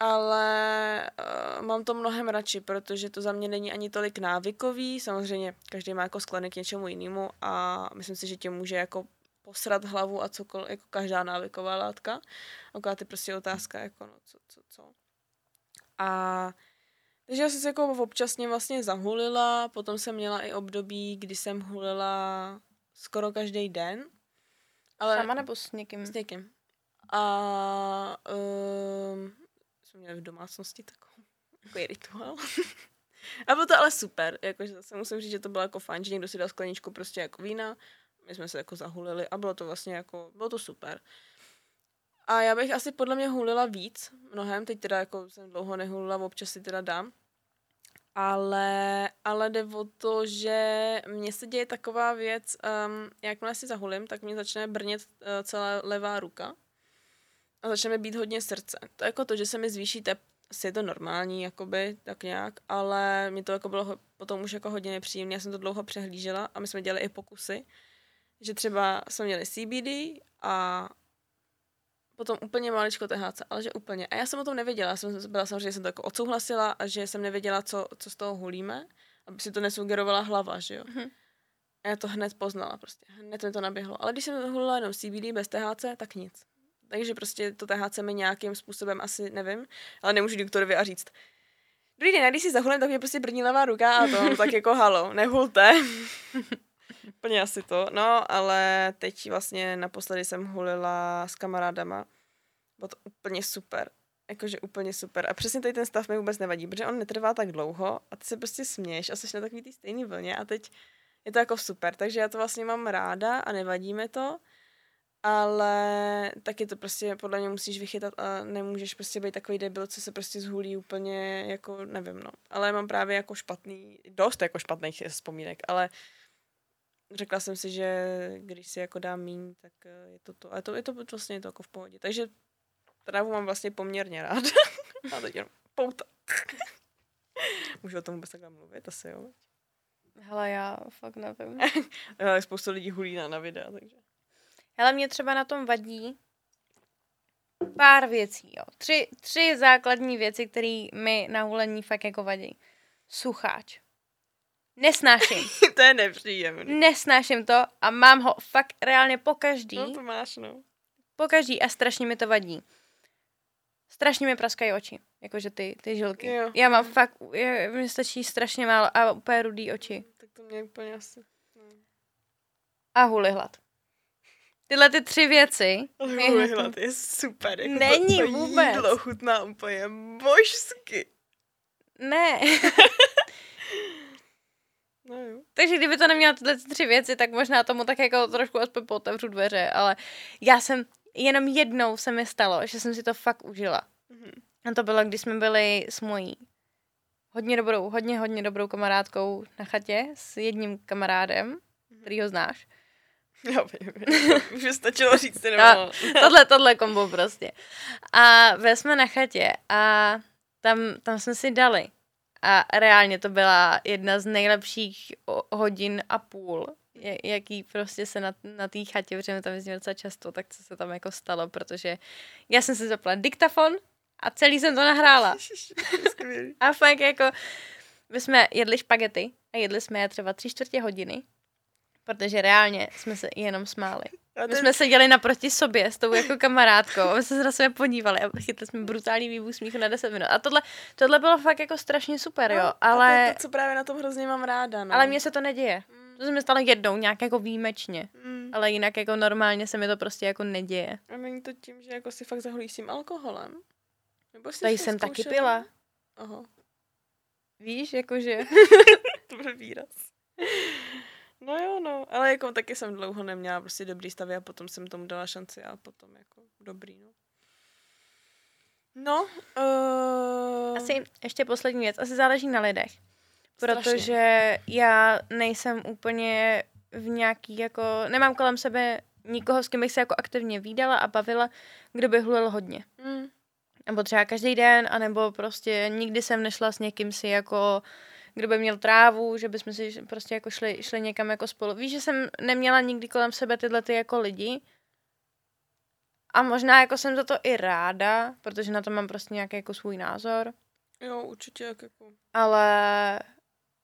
ale uh, mám to mnohem radši, protože to za mě není ani tolik návykový, samozřejmě každý má jako sklony k něčemu jinému a myslím si, že tě může jako posrat hlavu a cokoliv, jako každá návyková látka. Akorát je prostě otázka, jako no, co, co, co. A takže já jsem se jako občasně vlastně zahulila, potom jsem měla i období, kdy jsem hulila skoro každý den. Ale Sama nebo s někým? S někým. A um, jsme měli v domácnosti takový, takový rituál. a bylo to ale super, jakože zase musím říct, že to bylo jako fajn, že někdo si dal skleničku prostě jako vína, my jsme se jako zahulili a bylo to vlastně jako, bylo to super. A já bych asi podle mě hulila víc, mnohem, teď teda jako jsem dlouho nehulila, občas si teda dám. Ale, ale jde o to, že mně se děje taková věc, um, jakmile si zahulím, tak mě začne brnět uh, celá levá ruka a začne mi být hodně srdce. To je jako to, že se mi zvýší tep, asi je to normální, jakoby, tak nějak, ale mi to jako bylo potom už jako hodně nepříjemné. Já jsem to dlouho přehlížela a my jsme dělali i pokusy, že třeba jsme měli CBD a potom úplně maličko THC, ale že úplně. A já jsem o tom nevěděla, já jsem byla samozřejmě, že jsem to jako odsouhlasila a že jsem nevěděla, co, co z toho hulíme, aby si to nesugerovala hlava, že jo. Mm-hmm. A já to hned poznala prostě, hned mi to naběhlo. Ale když jsem to hulila jenom CBD bez THC, tak nic. Takže prostě to THC mi nějakým způsobem asi nevím, ale nemůžu doktorovi a říct, Dobrý den, když si zahulím, tak mě prostě brní levá ruka a to, tak jako halo, nehulte. úplně asi to. No, ale teď vlastně naposledy jsem hulila s kamarádama. Bylo to úplně super. Jakože úplně super. A přesně tady ten stav mi vůbec nevadí, protože on netrvá tak dlouho a ty se prostě směješ a jsi na takový stejný vlně a teď je to jako super. Takže já to vlastně mám ráda a nevadí mi to ale taky to prostě podle mě musíš vychytat a nemůžeš prostě být takový debil, co se prostě zhulí úplně jako, nevím no. Ale mám právě jako špatný, dost jako špatných vzpomínek, ale řekla jsem si, že když si jako dám míň, tak eh, je to to. A to, je to vlastně je to jako v pohodě. Takže trávu mám vlastně poměrně rád. a teď jenom pouta. Můžu o tom vůbec takhle mluvit, asi jo. Hele, já fakt nevím. Ale spoustu lidí hulí na, na videa, takže. Ale mě třeba na tom vadí pár věcí, jo. Tři, tři základní věci, které mi na hulení fakt jako vadí. Sucháč. Nesnáším. to je nepříjemný. Nesnáším to a mám ho fakt reálně po každý. No to máš, no. Po každý a strašně mi to vadí. Strašně mi praskají oči, jakože ty, ty žilky. Jo. Já mám fakt, mi stačí strašně málo a úplně rudý oči. Tak to mě úplně asi... No. A huli hlad. Tyhle ty tři věci. Hlad je super. Jako Není to, to vůbec. Jídlo chutná úplně božsky. Ne. no jo. Takže kdyby to neměla tyhle tři věci, tak možná tomu tak jako trošku aspoň otevřu dveře, ale já jsem, jenom jednou se mi stalo, že jsem si to fakt užila. Mhm. A to bylo, když jsme byli s mojí hodně dobrou, hodně, hodně dobrou kamarádkou na chatě s jedním kamarádem, který ho znáš. Já už by stačilo říct, ty A, tohle, tohle kombo prostě. A byli jsme na chatě a tam, tam jsme si dali. A reálně to byla jedna z nejlepších hodin a půl, jaký prostě se na, na té chatě, protože my tam jezdíme docela často, tak co se tam jako stalo, protože já jsem si zapla diktafon a celý jsem to nahrála. A fakt jako, my jsme jedli špagety a jedli jsme je třeba tři čtvrtě hodiny, protože reálně jsme se jenom smáli. My jsme seděli naproti sobě s tou jako kamarádkou a my jsme se na sebe podívali a chytli jsme brutální výbuch smíchu na 10 minut. A tohle, tohle bylo fakt jako strašně super, jo, no, A ale, to, je to, co právě na tom hrozně mám ráda, no. ale mně se to neděje. Mm, To se mi stalo jednou, nějak jako výjimečně. mm. Ale jinak jako normálně se mi to prostě jako neděje. A není to tím, že jako si fakt zaholíš s tím alkoholem? Nebo jsi Tady jsem taky zkoušela? pila. Aha, Víš, jakože... to byl výraz. No jo, no, ale jako taky jsem dlouho neměla prostě dobrý stavy a potom jsem tomu dala šanci a potom jako dobrý, no. No, uh... Asi ještě poslední věc, asi záleží na lidech. Strašně. Protože já nejsem úplně v nějaký jako, nemám kolem sebe nikoho, s kým bych se jako aktivně výdala a bavila, kdo by hlulil hodně. Mm. Nebo třeba každý den, anebo prostě nikdy jsem nešla s někým si jako, kdo by měl trávu, že bychom si prostě jako šli, šli někam jako spolu. Víš, že jsem neměla nikdy kolem sebe tyhle ty jako lidi. A možná jako jsem za to i ráda, protože na to mám prostě nějaký jako svůj názor. Jo, určitě jak jako... Ale,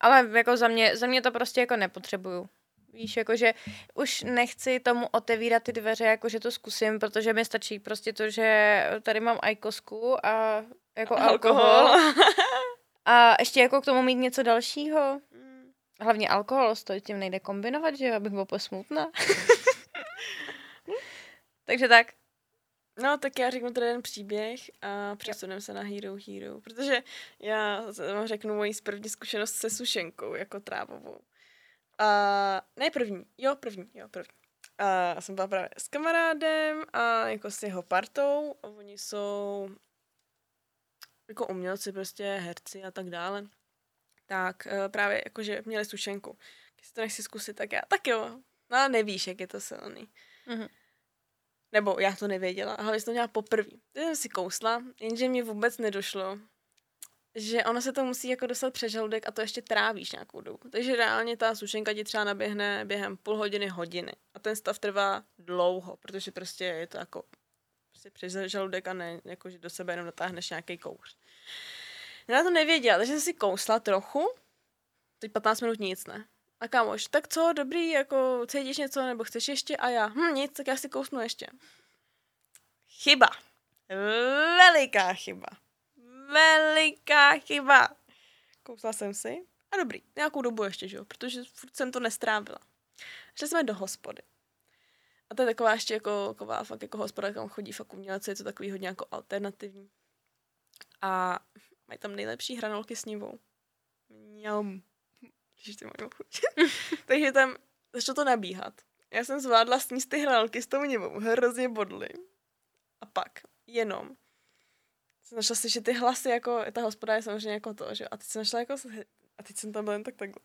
ale jako za mě, za mě to prostě jako nepotřebuju. Víš, jakože už nechci tomu otevírat ty dveře, jakože to zkusím, protože mi stačí prostě to, že tady mám ajkosku a jako alkohol. A ještě jako k tomu mít něco dalšího. Mm. Hlavně alkohol, s to tím nejde kombinovat, že jo, abych byla posmutná. Takže tak. No, tak já řeknu tady jeden příběh a přesuneme se na Hero Hero, protože já vám řeknu moji první zkušenost se sušenkou jako trávovou. A ne první, jo, první, jo, první. A jsem byla právě s kamarádem a jako s jeho partou. A oni jsou jako umělci, prostě herci a tak dále. Tak eh, právě jakože měli sušenku. Když to nechci zkusit, tak já, tak jo. No a nevíš, jak je to silný. Mhm. Nebo já to nevěděla, ale jsem to měla poprvé. Tak jsem si kousla, jenže mi vůbec nedošlo, že ono se to musí jako dostat přes žaludek a to ještě trávíš nějakou dobu. Takže reálně ta sušenka ti třeba naběhne během půl hodiny, hodiny. A ten stav trvá dlouho, protože prostě je to jako prostě přes žaludek a ne, jako že do sebe jenom dotáhneš nějaký kouř. Já to nevěděla, takže jsem si kousla trochu, teď 15 minut nic ne. A kámoš, tak co, dobrý, jako cítíš něco, nebo chceš ještě? A já, hm, nic, tak já si kousnu ještě. Chyba. Veliká chyba. Veliká chyba. Kousla jsem si a dobrý, nějakou dobu ještě, že jo, protože furt jsem to nestrávila. Šli jsme do hospody. A to je taková ještě jako, taková fakt jako hospoda, kam chodí fakt umělci, je to takový hodně jako alternativní. A mají tam nejlepší hranolky s nivou. Mňam. Ježiš, ty mají chuť. Takže tam začalo to nabíhat. Já jsem zvládla sníst ty hranolky s tou nivou. Hrozně bodly. A pak jenom jsem našla slyšet ty hlasy, jako ta hospoda je samozřejmě jako to, že a teď jsem našla jako, a teď jsem tam byla jen tak takhle.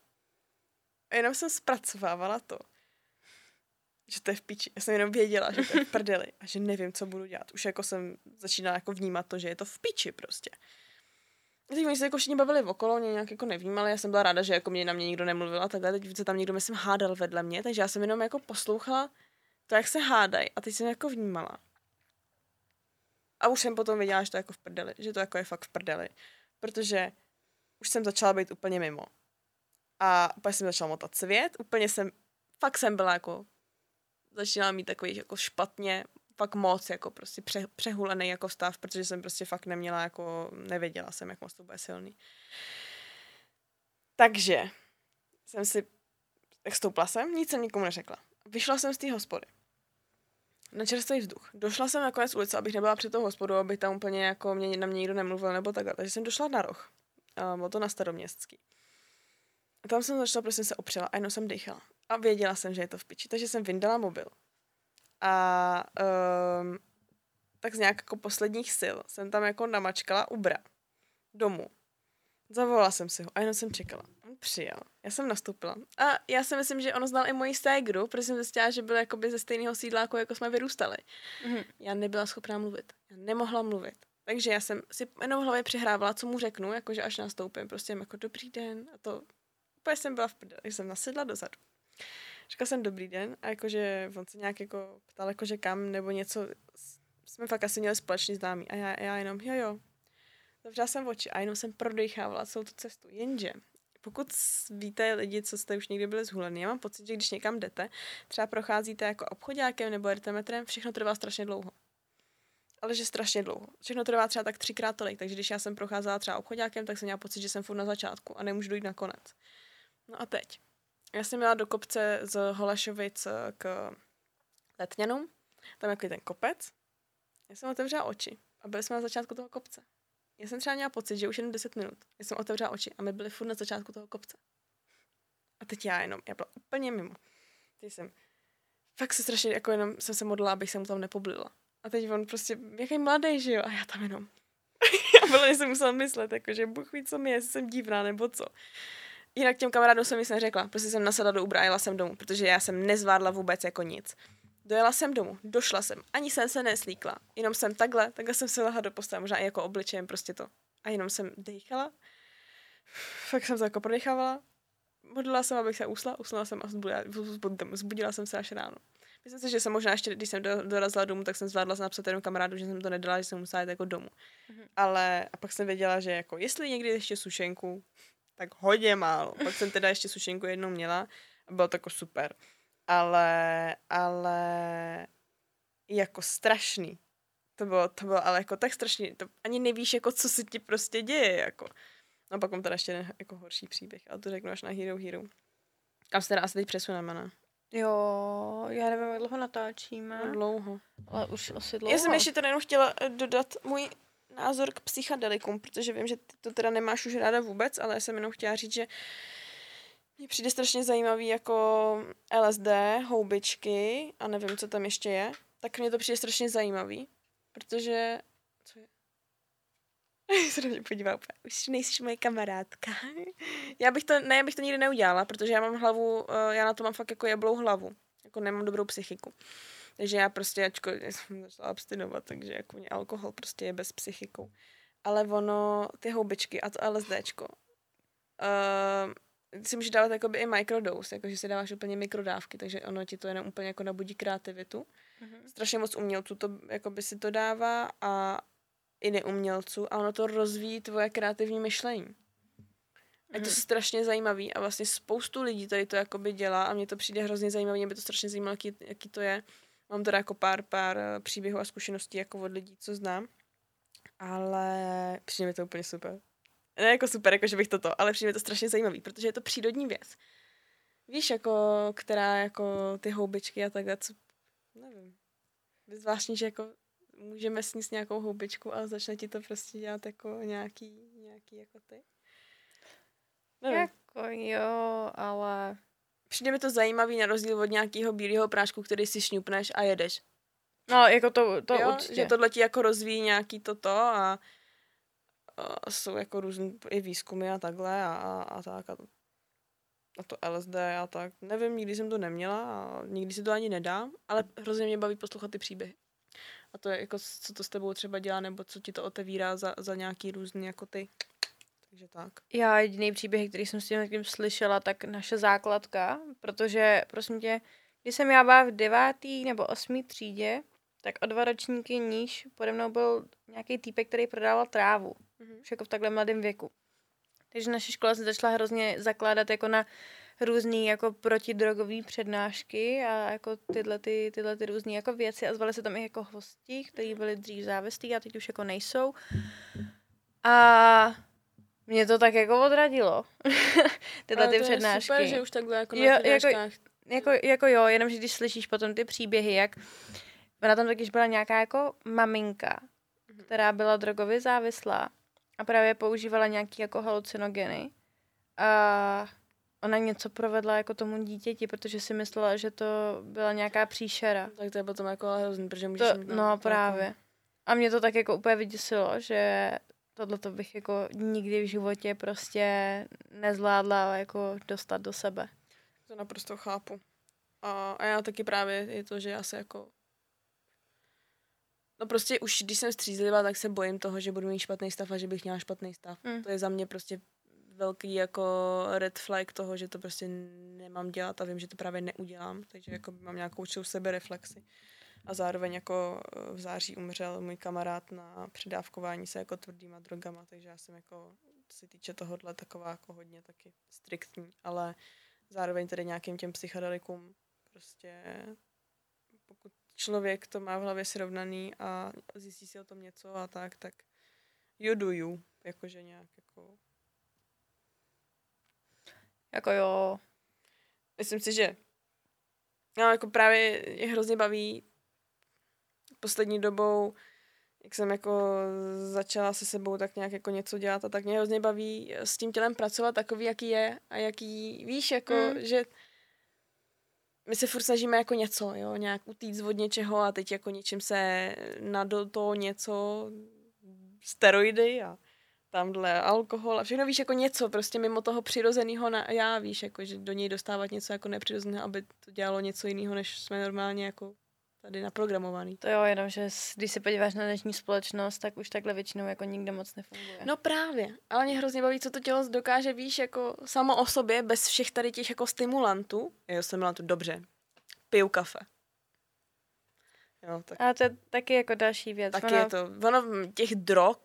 A jenom jsem zpracovávala to, že to je v piči. Já jsem jenom věděla, že to je v prdeli a že nevím, co budu dělat. Už jako jsem začínala jako vnímat to, že je to v piči prostě. A teď oni se jako všichni bavili okolo, mě nějak jako nevnímali, já jsem byla ráda, že jako mě na mě nikdo nemluvil a takhle, teď se tam někdo, myslím, hádal vedle mě, takže já jsem jenom jako poslouchala to, jak se hádají a teď jsem jako vnímala. A už jsem potom viděla, že to je jako v prdeli, že to jako je fakt v prdeli, protože už jsem začala být úplně mimo. A úplně jsem začala motat svět, úplně jsem, fakt jsem byla jako začínala mít takový jako špatně, fakt moc, jako prostě pře, přehulený jako stav, protože jsem prostě fakt neměla, jako nevěděla jsem, jak moc to bude silný. Takže jsem si, tak stoupla jsem, nic jsem nikomu neřekla. Vyšla jsem z té hospody. Na čerstvý vzduch. Došla jsem na konec ulice, abych nebyla před tou hospodou, abych tam úplně jako mě, na mě nikdo nemluvil nebo takhle. Takže jsem došla na roh. Bylo to na staroměstský. A tam jsem začala, prostě se opřela a jenom jsem dýchala. A věděla jsem, že je to v piči, takže jsem vyndala mobil. A um, tak z nějak jako posledních sil jsem tam jako namačkala Ubra domů. Zavolala jsem si ho a jenom jsem čekala. On přijel. Já jsem nastoupila. A já si myslím, že on znal i moji ségru, protože jsem zjistila, že byl jakoby ze stejného sídla, jako, jsme vyrůstali. Mm-hmm. Já nebyla schopná mluvit. Já nemohla mluvit. Takže já jsem si jenom v hlavě přihrávala, co mu řeknu, jakože až nastoupím, prostě jako dobrý den a to. Úplně jsem byla v prdeli, jsem nasedla dozadu. Říkala jsem dobrý den a jakože on se nějak jako ptal, jakože kam nebo něco, jsme fakt asi měli společný známý a já, já jenom jo jo. Zavřela jsem oči a jenom jsem prodechávala celou tu cestu. Jenže pokud víte lidi, co jste už někdy byli zhulený, já mám pocit, že když někam jdete, třeba procházíte jako obchodákem nebo ertemetrem, všechno trvá strašně dlouho. Ale že strašně dlouho. Všechno trvá třeba tak třikrát tolik, takže když já jsem procházela třeba obchodákem, tak jsem měla pocit, že jsem furt na začátku a nemůžu dojít na konec. No a teď. Já jsem měla do kopce z Holešovic k Letňanům, tam je ten kopec. Já jsem otevřela oči a byli jsme na začátku toho kopce. Já jsem třeba měla pocit, že už jen 10 minut. Já jsem otevřela oči a my byli furt na začátku toho kopce. A teď já jenom, já byla úplně mimo. Teď jsem, fakt se strašně, jako jenom jsem se modlila, abych se mu tam nepoblila. A teď on prostě, jaký mladý, že jo? A já tam jenom. já byla, jsem musela myslet, jako, že Bůh ví, co mi je, jestli jsem divná nebo co. Jinak těm kamarádům jsem nic neřekla, prostě jsem nasadla do Ubra a jela jsem domů, protože já jsem nezvládla vůbec jako nic. Dojela jsem domů, došla jsem, ani jsem se neslíkla, jenom jsem takhle, takhle jsem se lehla do postele, možná i jako obličejem, prostě to. A jenom jsem dýchala, fakt jsem to jako prodechávala, modlila jsem, abych se usla, usnula jsem a zbudila, zbudila jsem se až ráno. Myslím si, že jsem možná ještě, když jsem do, dorazila domů, tak jsem zvládla napsat jenom kamarádu, že jsem to nedala, že jsem musela jít jako domů. Mm-hmm. Ale a pak jsem věděla, že jako jestli někdy ještě sušenku, tak hodně málo. Pak jsem teda ještě sušenku jednou měla a bylo to jako super. Ale, ale jako strašný. To bylo, to bylo ale jako tak strašný. To ani nevíš, jako co se ti prostě děje, jako. No pak mám teda ještě ne, jako horší příběh, ale to řeknu až na Hero Hero. Kam se teda asi teď přesuneme, ne? Jo, já nevím, jak dlouho natáčíme. No, dlouho. Ale už asi dlouho. Já jsem ještě tady jenom chtěla eh, dodat můj názor k psychedelikům, protože vím, že ty to teda nemáš už ráda vůbec, ale já jsem jenom chtěla říct, že mně přijde strašně zajímavý jako LSD, houbičky a nevím, co tam ještě je. Tak mně to přijde strašně zajímavý, protože... Co je? se na mě podívá už nejsi moje kamarádka. já bych to, ne, já bych to nikdy neudělala, protože já mám hlavu, eh, já na to mám fakt jako jablou hlavu. Jako nemám dobrou psychiku. Takže já prostě, ačko jsem začala abstinovat, takže jako mě alkohol prostě je bez psychikou. Ale ono, ty houbičky a to LSDčko, uh, si můžeš dávat jakoby i microdose, jakože si dáváš úplně mikrodávky, takže ono ti to jenom úplně jako nabudí kreativitu. Mm-hmm. Strašně moc umělců to jakoby si to dává a i neumělců a ono to rozvíjí tvoje kreativní myšlení. A je to mhm. strašně zajímavý a vlastně spoustu lidí tady to jakoby dělá a mně to přijde hrozně zajímavý, mě by to strašně zajímalo, jaký, jaký to je. Mám teda jako pár, pár eh, příběhů a zkušeností jako od lidí, co znám. Ale přijde mi to úplně super. Ne jako super, jako že bych toto, ale přijde mi to strašně zajímavý, protože je to přírodní věc. Víš, jako, která jako ty houbičky a takhle, co, nevím. Je zvláštní, že jako můžeme sníst nějakou houbičku a začne ti to prostě dělat jako nějaký, nějaký jako ty. Nevím. Jako jo, ale... Přijde mi to zajímavý na rozdíl od nějakého bílého prášku, který si šňupneš a jedeš. No, jako to, to jo, určitě. Že tohle ti jako rozvíjí nějaký toto a, a jsou jako různý i výzkumy a takhle a, a, a tak. A, a to LSD a tak. Nevím, nikdy jsem to neměla a nikdy si to ani nedám, ale hrozně mě baví poslouchat ty příběhy. A to je jako, co to s tebou třeba dělá, nebo co ti to otevírá za, za nějaký různý jako ty. Takže tak. Já jediný příběh, který jsem s tím tím slyšela, tak naše základka, protože prosím tě, když jsem já byla v devátý nebo osmý třídě, tak o dva ročníky níž pode mnou byl nějaký týpek, který prodával trávu. Mm-hmm. Už jako v takhle mladém věku. Takže naše škola se začala hrozně zakládat jako na různý jako protidrogové přednášky a jako tyhle, ty, tyhle ty různé jako věci a zvali se tam i jako hosti, kteří byli dřív závislí a teď už jako nejsou. A mě to tak jako odradilo. tyhle ty přednášky. super, že už takhle jako na jo, jako, jako, jako jo, jenomže když slyšíš potom ty příběhy, jak ona tam takyž byla nějaká jako maminka, mhm. která byla drogově závislá a právě používala nějaký jako halucinogeny. A ona něco provedla jako tomu dítěti, protože si myslela, že to byla nějaká příšera. Tak to je potom jako hrozný, protože můžeš... To, no, no právě. A mě to tak jako úplně vyděsilo, že tohle to bych jako nikdy v životě prostě nezvládla jako dostat do sebe. To naprosto chápu. A, a já taky právě je to, že já se jako No prostě už když jsem střízlivá, tak se bojím toho, že budu mít špatný stav a že bych měla špatný stav. Mm. To je za mě prostě velký jako red flag toho, že to prostě nemám dělat a vím, že to právě neudělám, takže jako mám nějakou určitou sebereflexi. A zároveň jako v září umřel můj kamarád na předávkování se jako tvrdýma drogama, takže já jsem jako, co se týče tohohle, taková jako hodně taky striktní, ale zároveň tedy nějakým těm psychedelikům prostě pokud člověk to má v hlavě srovnaný a zjistí si o tom něco a tak, tak you, jakože nějak jako jako jo. Myslím si, že no, jako právě je hrozně baví poslední dobou, jak jsem jako začala se sebou tak nějak jako něco dělat a tak mě hrozně baví s tím tělem pracovat takový, jaký je a jaký, víš, jako, mm. že my se furt snažíme jako něco, jo, nějak utíct od něčeho a teď jako něčím se na do toho něco steroidy a tamhle alkohol a všechno víš jako něco prostě mimo toho přirozeného na já víš, jako že do něj dostávat něco jako nepřirozeného, aby to dělalo něco jiného, než jsme normálně jako tady naprogramovaný. To jo, jenom, že když se podíváš na dnešní společnost, tak už takhle většinou jako nikde moc nefunguje. No právě, ale mě hrozně baví, co to tělo dokáže, víš, jako samo o sobě, bez všech tady těch jako stimulantů. Jo, stimulantů, dobře. Piju kafe. Jo, tak... A to je taky jako další věc. Taky ono... je to, ono těch drog,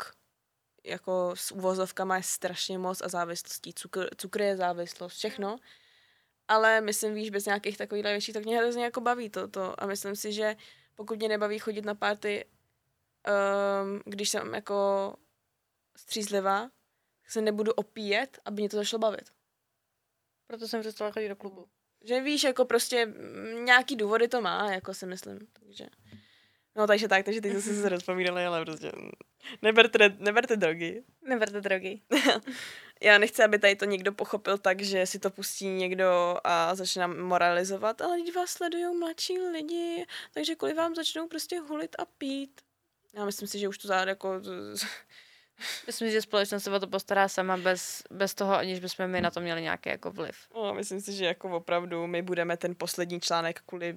jako s uvozovkama je strašně moc a závislostí. Cukr, cukr je závislost, všechno. Ale myslím, víš, bez nějakých takových větších, tak mě hrozně jako baví to, to. A myslím si, že pokud mě nebaví chodit na párty, um, když jsem jako střízlivá, tak se nebudu opíjet, aby mě to začalo bavit. Proto jsem přestala chodit do klubu. Že víš, jako prostě nějaký důvody to má, jako si myslím. Takže. No takže tak, takže teď zase se rozpomínali, ale prostě neberte, neberte drogy. Neberte drogy. Já nechci, aby tady to někdo pochopil tak, že si to pustí někdo a začne moralizovat, ale lidi vás sledují mladší lidi, takže kvůli vám začnou prostě hulit a pít. Já myslím si, že už to zále jako... Myslím, že společnost se o to postará sama bez, bez toho, aniž bychom my na to měli nějaký jako vliv. No, myslím si, že jako opravdu my budeme ten poslední článek kvůli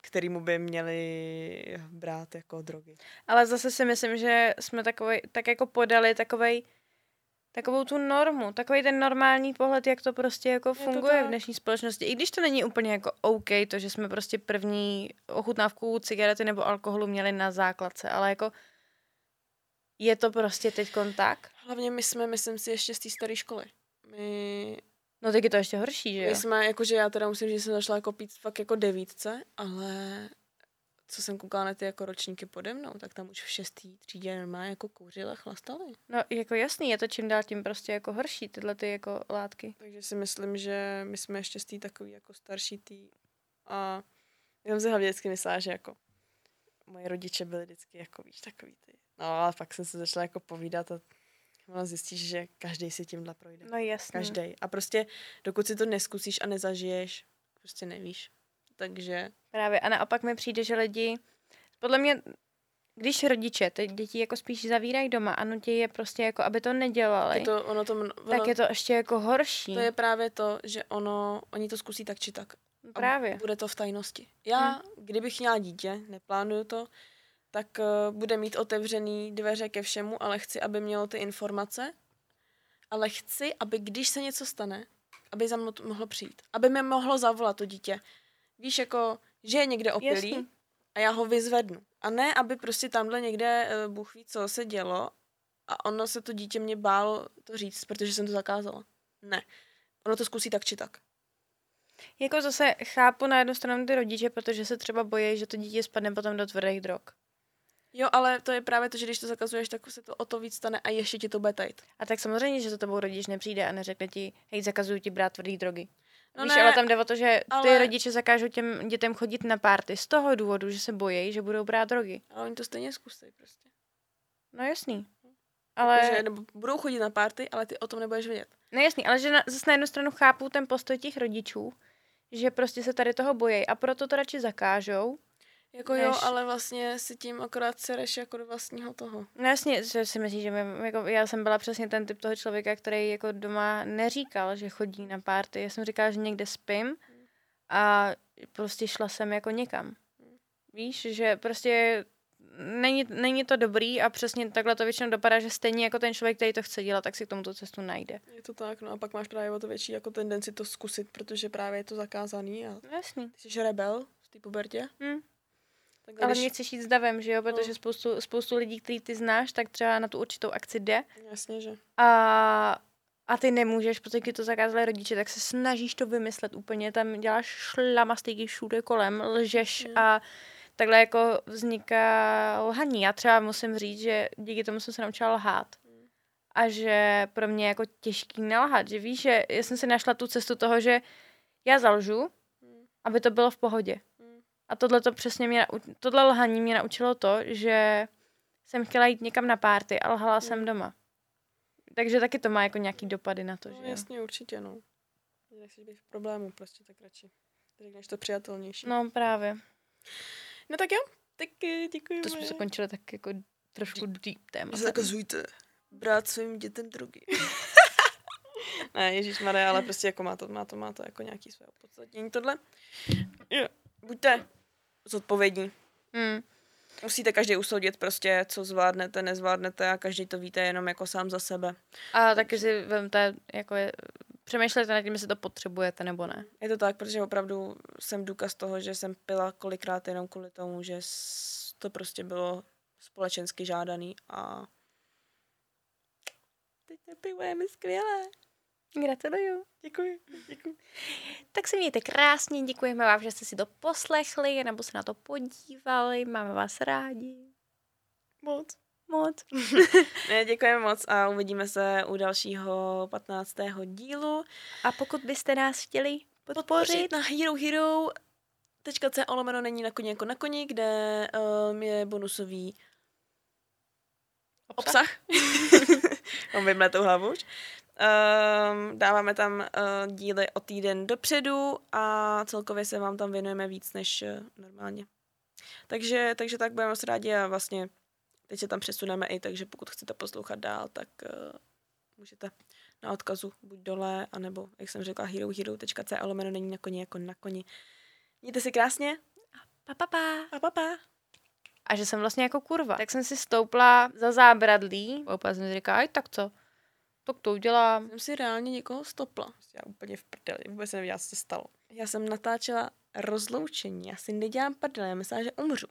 kterýmu by měli brát jako drogy. Ale zase si myslím, že jsme takový, tak jako podali takovej, takovou tu normu, takový ten normální pohled, jak to prostě jako funguje v dnešní společnosti. I když to není úplně jako OK, to, že jsme prostě první ochutnávku cigarety nebo alkoholu měli na základce, ale jako je to prostě teď tak. Hlavně my jsme, myslím si, ještě z té staré školy. My No tak je to ještě horší, že jo? My jsme, jakože já teda musím že jsem začala jako pít fakt jako devítce, ale co jsem koukala na ty jako ročníky pode mnou, tak tam už v šestý třídě normálně jako kouřili a chlastali. No jako jasný, je to čím dál tím prostě jako horší, tyhle ty jako látky. Takže si myslím, že my jsme ještě z té takový jako starší tý a já jsem si hlavně vždycky myslela, že jako moje rodiče byli vždycky jako víš takový ty. No ale pak jsem se začala jako povídat a ono zjistíš, že každý si tímhle projde. No jasný. Každý. A prostě dokud si to neskusíš a nezažiješ, prostě nevíš. Takže Právě a naopak mi přijde, že lidi, podle mě, když rodiče ty děti jako spíš zavírají doma a nutí je prostě jako, aby to nedělali, je to, ono to, ono, tak je to ještě jako horší. to je právě to, že ono, oni to zkusí tak či tak. A Právě. Bude to v tajnosti. Já, kdybych měla dítě, neplánuju to, tak uh, bude mít otevřený dveře ke všemu, ale chci, aby mělo ty informace, ale chci, aby když se něco stane, aby za mnou to mohlo přijít. Aby mi mohlo zavolat to dítě. Víš, jako, že je někde opilý Jasný. a já ho vyzvednu. A ne, aby prostě tamhle někde uh, Bůh ví, co se dělo a ono se to dítě mě bálo to říct, protože jsem to zakázala. Ne. Ono to zkusí tak či tak. Jako zase chápu na jednu stranu ty rodiče, protože se třeba bojí, že to dítě spadne potom do tvrdých drog. Jo, ale to je právě to, že když to zakazuješ, tak se to o to víc stane a ještě ti to bude tajit. A tak samozřejmě, že za tebou rodič nepřijde a neřekne ti, hej, zakazuju ti brát tvrdý drogy. No Víš, ne, ale tam jde o to, že ty ale- rodiče zakážou těm dětem chodit na párty z toho důvodu, že se bojí, že budou brát drogy. Ale oni to stejně zkusí prostě. No jasný. Ale... Ale, Že, nebo budou chodit na party, ale ty o tom nebudeš vědět. no jasný, ale že na, zase na jednu stranu chápu ten postoj těch rodičů, že prostě se tady toho bojí a proto to radši zakážou. Jako Než- jo, ale vlastně si tím akorát sereš jako do vlastního toho. No jasně, že si myslím, že my, jako, já jsem byla přesně ten typ toho člověka, který jako doma neříkal, že chodí na párty. Já jsem říkala, že někde spím a prostě šla jsem jako někam. Víš, že prostě není, není to dobrý a přesně takhle to většinou dopadá, že stejně jako ten člověk, který to chce dělat, tak si k tomu tu cestu najde. Je to tak, no a pak máš právě o to větší jako tendenci to zkusit, protože právě je to zakázaný a No jasný. ty jsi rebel v té pubertě. Hm. Tak Ale když... mě chceš jít s davem, že jo? No. Protože spoustu, spoustu lidí, který ty znáš, tak třeba na tu určitou akci jde Jasně, že. a, a ty nemůžeš, protože ti to zakázali rodiče, tak se snažíš to vymyslet úplně, tam děláš šlamastiky všude kolem, lžeš Mm. a takhle jako vzniká lhaní. Já třeba musím říct, že díky tomu jsem se naučila lhát. A že pro mě je jako těžký nalhat, že víš, že já jsem si našla tu cestu toho, že já zalžu, Mm. aby to bylo v pohodě. A tohle to přesně mě, tohle lhaní mě naučilo to, že jsem chtěla jít někam na párty a lhala jsem Mm. doma. Takže taky to má jako nějaký dopady na to, No, že jasně, určitě, no. Nechceš být v problému, prostě tak radši. Řekneš to přijatelnější. No právě. no tak jo, tak eh, děkuji. To jsme zakončili tak jako trošku deep téma. Zakazujte brát svým dětem drogy. ne, Ježíš ale prostě jako má to, má to, má to jako nějaký své opodstatnění tohle. Jo, buďte zodpovědní. Mm. Musíte každý usoudit prostě, co zvládnete, nezvládnete a každý to víte jenom jako sám za sebe. A taky si vemte, jako je, přemýšlejte nad tím, jestli to potřebujete nebo ne. Je to tak, protože opravdu jsem důkaz toho, že jsem pila kolikrát jenom kvůli tomu, že to prostě bylo společensky žádaný a teď nepijeme skvěle. Gratuluju. Děkuji, děkuji. Tak se mějte krásně, děkujeme vám, že jste si to poslechli nebo se na to podívali, máme vás rádi. Moc. Moc. Ne, děkujeme moc a uvidíme se u dalšího 15. dílu. A pokud byste nás chtěli podpořit, Podpořit na Hero Hero .co lomeno není na koni jako na koni, kde um, je bonusový obsah. Mám vymletou hlavu už. Um, dáváme tam uh, díly o týden dopředu a celkově se vám tam věnujeme víc než uh, normálně. Takže, takže tak budeme moc rádi a vlastně teď se tam přesuneme i, takže pokud chcete poslouchat dál, tak uh, můžete na odkazu buď dole, anebo, jak jsem řekla, herohero.co lomeno není na koni jako na koni. Mějte si krásně pa, pa, pa. a pa, pa. A že jsem vlastně jako kurva. Tak jsem si stoupla za zábradlí. A úplně jsem si říkala, aj tak co? Tak to udělám. jsem si reálně někoho stopla. Já úplně v prdeli, vůbec nevěděla, co se stalo. Já jsem natáčela rozloučení, já si nedělám prdele, já myslela, že umřu.